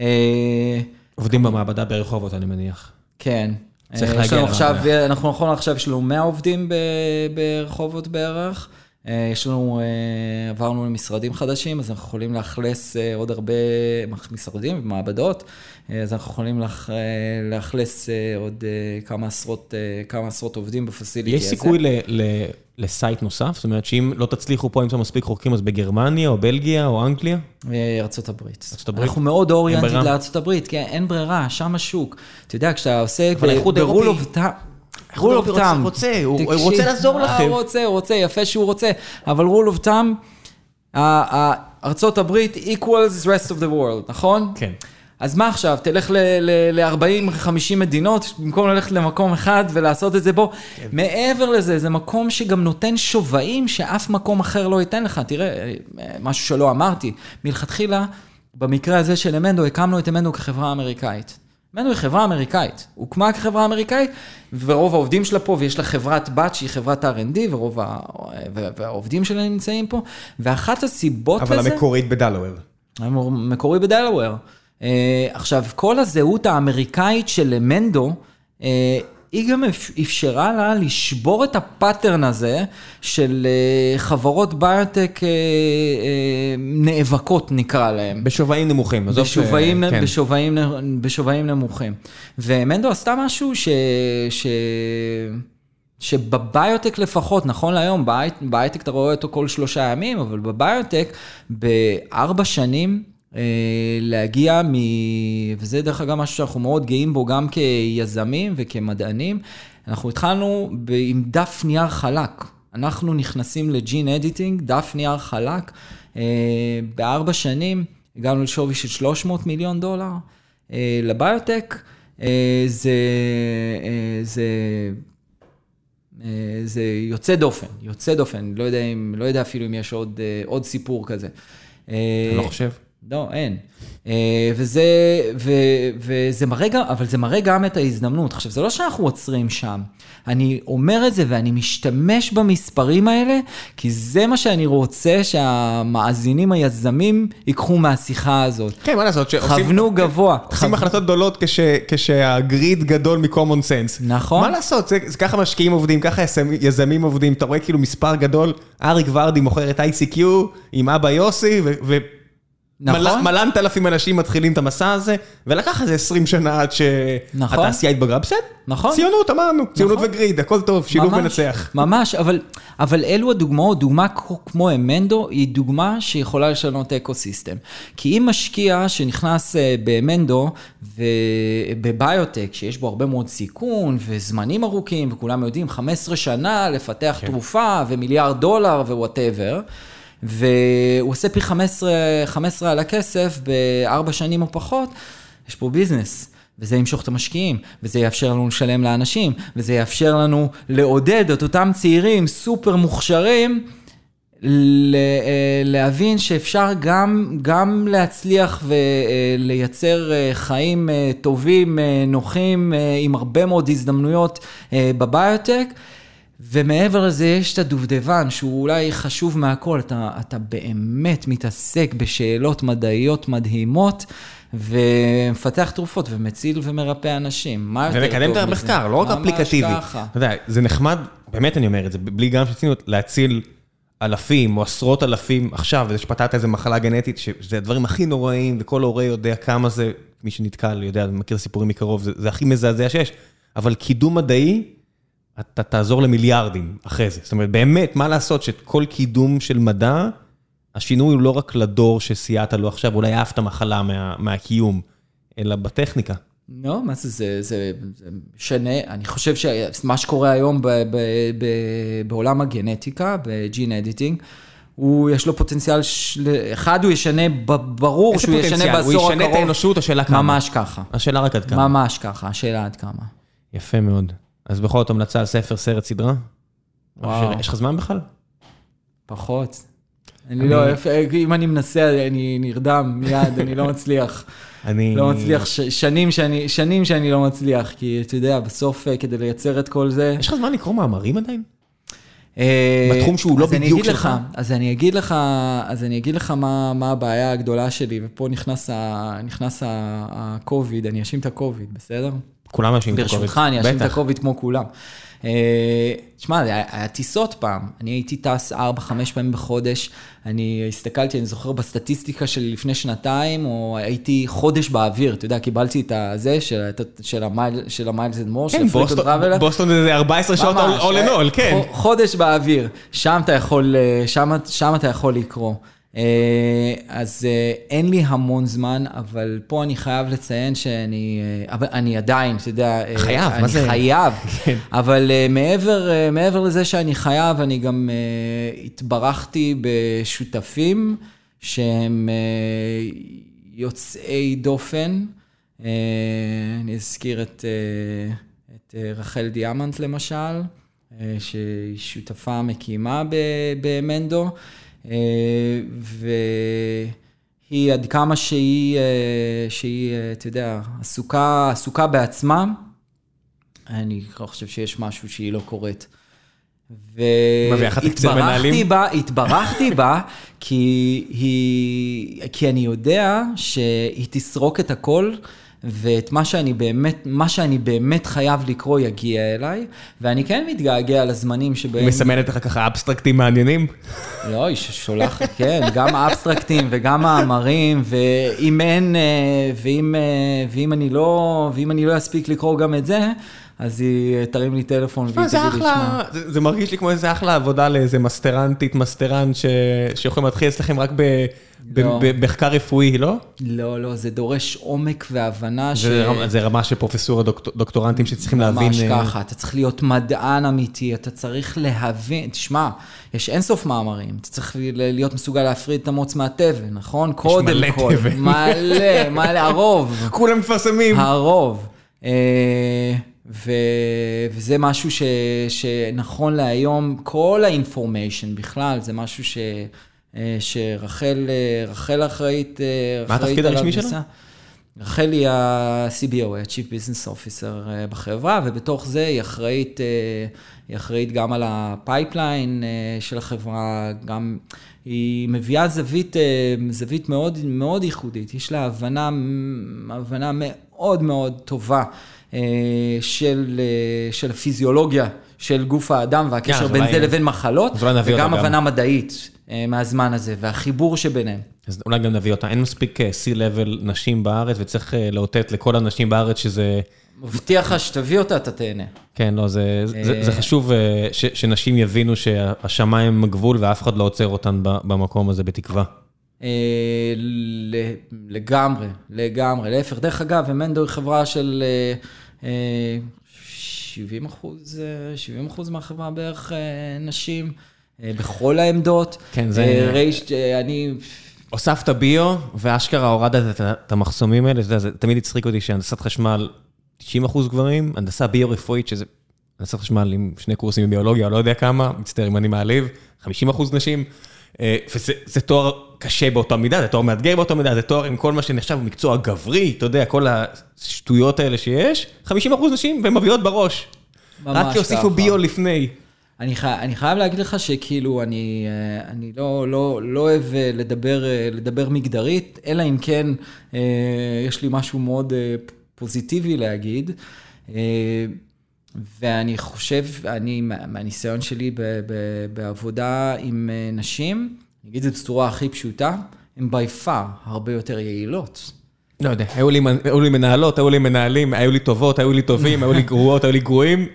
אה, עובדים במעבדה ברחובות, אני מניח. כן. צריך להגיע לנו עכשיו, לרמה. אנחנו נכון עכשיו, יש לנו 100 עובדים ברחובות בערך. אה, יש לנו, אה, עברנו למשרדים חדשים, אז אנחנו יכולים לאכלס אה, עוד הרבה משרדים ומעבדות, אז אנחנו יכולים לאכ- לאכלס עוד כמה עשרות, כמה עשרות עובדים בפסיליטי יש הזה. סיכוי ל- ל- לסייט נוסף? זאת אומרת שאם לא תצליחו פה למצוא מספיק חוקרים, אז בגרמניה או בלגיה או אנגליה? ארצות הברית. ארצות הברית? אנחנו מאוד אוריינטד ברירה? לארצות הברית, כי אין ברירה, שם השוק. אתה יודע, כשאתה עוסק אבל האיחוד האירופי- רוצה- thumb. רוצה, הוא- תקשיב, רוצה לעזור לכם. הוא רוצה, הוא רוצה, יפה שהוא רוצה, אבל thumb, ה- ה- ארצות הברית equals rest of the world, נכון? כן. אז מה עכשיו, תלך ל-40-50 מדינות, במקום ללכת למקום אחד ולעשות את זה בו. כן. מעבר לזה, זה מקום שגם נותן שווים שאף מקום אחר לא ייתן לך. תראה, אה, משהו שלא אמרתי, מלכתחילה, במקרה הזה של אמנדו, הקמנו את אמנדו כחברה אמריקאית. אמנדו היא חברה אמריקאית, הוקמה כחברה אמריקאית, ורוב העובדים שלה פה, ויש לה חברת בת שהיא חברת R&D, ורוב ה- והעובדים שלה נמצאים פה, ואחת הסיבות אבל לזה... המקורית בדלוור. מקורי בדלוור. Uh, עכשיו, כל הזהות האמריקאית של מנדו, uh, היא גם אפ- אפשרה לה לשבור את הפאטרן הזה של uh, חברות ביוטק uh, uh, נאבקות, נקרא להם. בשווים נמוכים. עזוב ש- כן. בשווים, נמוכים. ומנדו עשתה משהו ש... ש... שבביוטק לפחות, נכון להיום, בהי- בהייטק אתה רואה אותו כל שלושה ימים, אבל בביוטק, בארבע שנים להגיע מ... וזה דרך אגב משהו שאנחנו מאוד גאים בו גם כיזמים וכמדענים. אנחנו התחלנו עם דף נייר חלק. אנחנו נכנסים ל gene editing, דף נייר חלק. בארבע שנים הגענו לשווי של 300 מיליון דולר. לביוטק זה, זה זה יוצא דופן, יוצא דופן, לא יודע, אם, לא יודע אפילו אם יש עוד, עוד סיפור כזה. אני לא חושב. לא, אין. וזה, ו, וזה מראה גם, אבל זה מראה גם את ההזדמנות. עכשיו, זה לא שאנחנו עוצרים שם. אני אומר את זה ואני משתמש במספרים האלה, כי זה מה שאני רוצה שהמאזינים היזמים ייקחו מהשיחה הזאת. כן, מה לעשות? כוונו גבוה. עושים החלטות גדולות כשהגריד גדול מ-common sense. נכון. מה לעשות? זה ככה משקיעים עובדים, ככה יזמים עובדים. אתה רואה כאילו מספר גדול, אריק ורדי מוכר את ICQ עם אבא יוסי, ו... נכון. מלנת אלפים אנשים מתחילים את המסע הזה, ולקח איזה 20 שנה עד שהתעשייה התבגרה, בסדר. נכון. ציונות, אמרנו, ציונות ו greed, הכל טוב, שילוב מנצח. ממש, אבל, אבל אלו הדוגמאות, דוגמה כמו Emendo, היא דוגמה שיכולה לשנות ecosystem. כי אם משקיע שנכנס ב Emendo ובביוטק, שיש בו הרבה מאוד סיכון וזמנים ארוכים, וכולם יודעים, 15 שנה לפתח כן. תרופה ומיליארד דולר whatever, והוא עושה פי 15, 15 על הכסף בארבע שנים או פחות, יש פה ביזנס. וזה ימשוך את המשקיעים, וזה יאפשר לנו לשלם לאנשים, וזה יאפשר לנו לעודד את אותם צעירים סופר מוכשרים, להבין שאפשר גם, גם להצליח ולייצר חיים טובים, נוחים, עם הרבה מאוד הזדמנויות בביוטק. ומעבר לזה יש את הדובדבן, שהוא אולי חשוב מהכל, אתה, אתה באמת מתעסק בשאלות מדעיות מדהימות, ומפתח תרופות, ומציל ומרפא אנשים. מה יותר טוב מזה? ומקדם את המחקר, לא רק אפליקטיבי. ממש ככה. אתה יודע, זה נחמד, באמת אני אומר את זה, בלי גם שרצינו להציל אלפים או עשרות אלפים עכשיו, וזה שפתרת איזה מחלה גנטית, שזה הדברים הכי נוראים, וכל הורה יודע כמה זה, מי שנתקל יודע, מכיר סיפורים מקרוב, זה, זה הכי מזעזע שיש, אבל קידום מדעי, אתה תעזור למיליארדים אחרי זה. זאת אומרת, באמת, מה לעשות שכל קידום של מדע, השינוי הוא לא רק לדור שסייעת לו עכשיו, אולי אהבת מחלה מה, מהקיום, אלא בטכניקה. לא, מה זה, זה, זה, זה משנה, אני חושב שמה שקורה היום ב, ב, ב, בעולם הגנטיקה, בג'ין אדיטינג, הוא, יש לו פוטנציאל, של, אחד הוא ישנה, ברור שהוא ישנה בעשור הקרוב. הוא ישנה את האנושות, השאלה כמה. ממש ככה. השאלה רק עד כמה. ממש ככה, השאלה עד כמה. יפה מאוד. אז בכל זאת המלצה על ספר, סרט, סדרה? וואו. יש לך זמן בכלל? פחות. אני לא, אם אני מנסה, אני נרדם מיד, אני לא מצליח. אני... לא מצליח, שנים שאני, שנים שאני לא מצליח, כי אתה יודע, בסוף כדי לייצר את כל זה... יש לך זמן לקרוא מאמרים עדיין? בתחום שהוא לא בדיוק שלך? אז אני אגיד לך, אז אני אגיד לך מה, מה הבעיה הגדולה שלי, ופה נכנס ה-COVID, אני אשים את ה-COVID, בסדר? כולם מאשימים את ה-COVID. ברשותך, אני אאשים את ה-COVID כמו כולם. תשמע, היה טיסות פעם, אני הייתי טס 4-5 פעמים בחודש, אני הסתכלתי, אני זוכר בסטטיסטיקה שלי לפני שנתיים, או הייתי חודש באוויר, אתה יודע, קיבלתי את הזה, של ה Miles & More, כן, בוסטון זה 14 שעות all in all, כן. חודש באוויר, שם אתה יכול, שם אתה יכול לקרוא. אז אין לי המון זמן, אבל פה אני חייב לציין שאני, אבל אני עדיין, אתה יודע, חייב, מה זה? אני חייב, אבל מעבר, מעבר לזה שאני חייב, אני גם התברכתי בשותפים שהם יוצאי דופן. אני אזכיר את, את רחל דיאמנט למשל, שהיא שותפה מקימה במנדו. והיא עד כמה שהיא, שהיא, אתה יודע, עסוקה, עסוקה בעצמה, אני לא חושב שיש משהו שהיא לא קוראת. והתברכתי בה, התברכתי בה, כי, היא, כי אני יודע שהיא תסרוק את הכל. ואת מה שאני באמת, מה שאני באמת חייב לקרוא יגיע אליי, ואני כן מתגעגע לזמנים שבהם... מסמנת לך ככה אבסטרקטים מעניינים? לא, היא שולחת, כן, גם אבסטרקטים וגם מאמרים, ואם אין, ואם, ואם אני לא, ואם אני לא אספיק לקרוא גם את זה, אז היא תרים לי טלפון והיא זה תגיד לי, "שמע, זה זה מרגיש לי כמו איזה אחלה עבודה לאיזה מסטרנטית, מסטרן ש- שיכולים להתחיל אצלכם רק ב- ב- לא. במחקר רפואי, לא? לא, לא, זה דורש עומק והבנה ש... זה רמה- של פרופסורה דוקט- דוקטורנטים שצריכים להבין... ממש אה, ככה, אתה צריך להיות מדען אמיתי, אתה צריך להבין, תשמע, יש אינסוף מאמרים, אתה צריך ל- להיות מסוגל להפריד את המוץ מהתבן, נכון? קודם מלא כל. תבן. מלא, מלא, הרוב. כולם מפרסמים. הרוב. ו... וזה משהו ש... שנכון להיום, כל האינפורמיישן בכלל, זה משהו ש... אה, שרחל אה, רחל אחראית, אה, מה התפקיד הרשמי שלה? רחל היא ה-CBO, ה-Chief Business Officer בחברה, ובתוך זה היא אחראית, היא אחראית גם על ה pipeline של החברה, גם היא מביאה זווית, זווית מאוד, מאוד ייחודית, יש לה הבנה, הבנה מאוד מאוד טובה של, אה, של הפיזיולוגיה של גוף האדם והקשר אז בין אולי- זה לבין מחלות, וגם גם. הבנה מדעית אה, מהזמן הזה, והחיבור שביניהם. אז אולי גם נביא אותה. אין מספיק אה, C-Level נשים בארץ, וצריך אה, לאותת לכל הנשים בארץ שזה... מבטיח לך שתביא אותה, אתה תהנה. כן, לא, זה, זה, זה אה. חשוב אה, ש, שנשים יבינו שהשמיים הם הגבול ואף אחד לא עוצר אותן במקום הזה בתקווה. אה, לגמרי, לגמרי. להפך, דרך אגב, אמנדו היא חברה של אה, אה, 70 אחוז, אה, 70 אחוז מהחברה בערך אה, נשים, אה, בכל העמדות. כן, זה- אה, רייש, אה, אני... הוספת ביו, ואשכרה הורדת את המחסומים האלה, זה, זה תמיד הצחיק אותי שהנדסת חשמל 90 אחוז גברים, הנדסה ביו-רפואית, שזה הנדסת חשמל עם שני קורסים בביולוגיה, לא יודע כמה, מצטער אם אני מעליב, 50 אחוז נשים, אה, וזה זה תואר קשה באותה מידה, זה תואר מאתגר באותה מידה, זה תואר עם כל מה שנחשב מקצוע גברי, אתה יודע, כל השטויות האלה שיש, 50 אחוז נשים, והן מביאות בראש. ממש רק כי הוסיפו. ביו לפני. אני, חי, אני חייב להגיד לך שכאילו, אני, אה, אני לא, לא, לא אוהב אה, לדבר, אה, לדבר מגדרית, אלא אם כן אה, יש לי משהו מאוד אה, פוזיטיבי להגיד. אה, ואני חושב, אני, מה- מהניסיון שלי ב, ב, בעבודה עם אה, נשים, אני אגיד את זה בצורה הכי פשוטה, הן by far הרבה יותר יעילות. לא יודע, היו לי, היו לי מנהלות, היו לי מנהלים, היו לי טובות, היו לי טובים, היו לי גרועות, היו לי גרועים.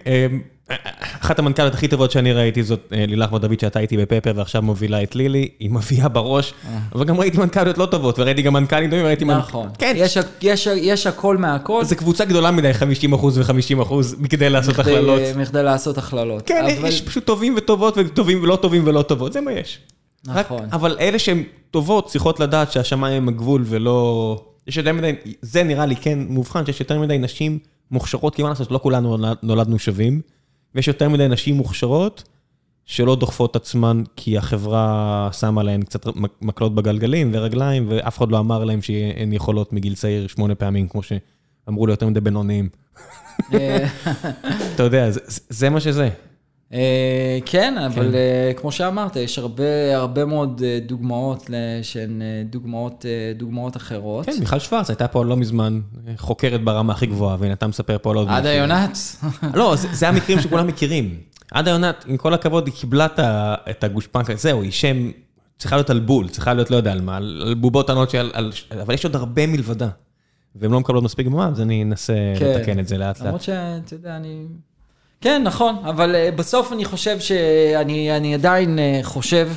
אחת המנכ"לות הכי טובות שאני ראיתי זאת אה, לילך בר דוד, שהייתה איתי בפפר ועכשיו מובילה את לילי, היא מביאה בראש, אבל גם ראיתי מנכ"ליות לא טובות, וראיתי גם מנכ"לים טובים, וראיתי... מנ- נכון. כן, יש, יש, יש הכל מהכל. זה קבוצה גדולה מדי, 50 אחוז ו-50 אחוז, מכדי לעשות הכללות. מכדי לעשות הכללות. כן, אבל- יש פשוט טובים וטובות, וטובים ולא טובים ולא טובות, זה מה יש. רק- נכון. אבל אלה שהן טובות צריכות לדעת שהשמיים הם הגבול ולא... יש יותר מדי, זה נראה לי כן מובחן, שיש יותר מדי נשים מוכשרות, כי מה לעשות, לא כולנו נולד- נולדנו שווים, ויש יותר מדי נשים מוכשרות שלא דוחפות עצמן כי החברה שמה להן קצת מק- מקלות בגלגלים ורגליים, ואף אחד לא אמר להן שהן יכולות מגיל צעיר שמונה פעמים, כמו שאמרו ליותר מדי בינוניים. אה, אתה יודע, זה מה שזה. אה, כן, אבל אה, כמו שאמרת, יש הרבה, הרבה מאוד אה, דוגמאות שהן דוגמאות, דוגמאות אחרות. כן, מיכל שוורץ הייתה פה לא מזמן חוקרת ברמה הכי גבוהה, והנה אתה מספר פה על עוד עדה מישהו. יונת. לא, זה, המקרים שכולם מכירים. עדה יונת, עם כל הכבוד, היא קיבלה את הגושפנקה, זהו, היא שם, צריכה להיות על בול, צריכה להיות לא יודע על מה, על, בובות ענות אבל יש עוד הרבה מלבדה. והן לא מקבלות מספיק במה, אז אני אנסה כן. לתקן את זה לאט לאט. למרות שאתה יודע, אני... כן, נכון, אבל אה, בסוף אני חושב שאני אני עדיין אה, חושב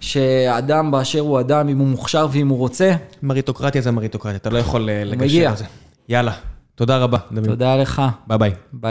שאדם באשר הוא אדם, אם הוא מוכשר ואם הוא רוצה, מריטוקרטיה זה מריטוקרטיה, אתה לא יכול אה, לגשר. על זה. יאללה, תודה רבה. תודה לך. ביי. ביי.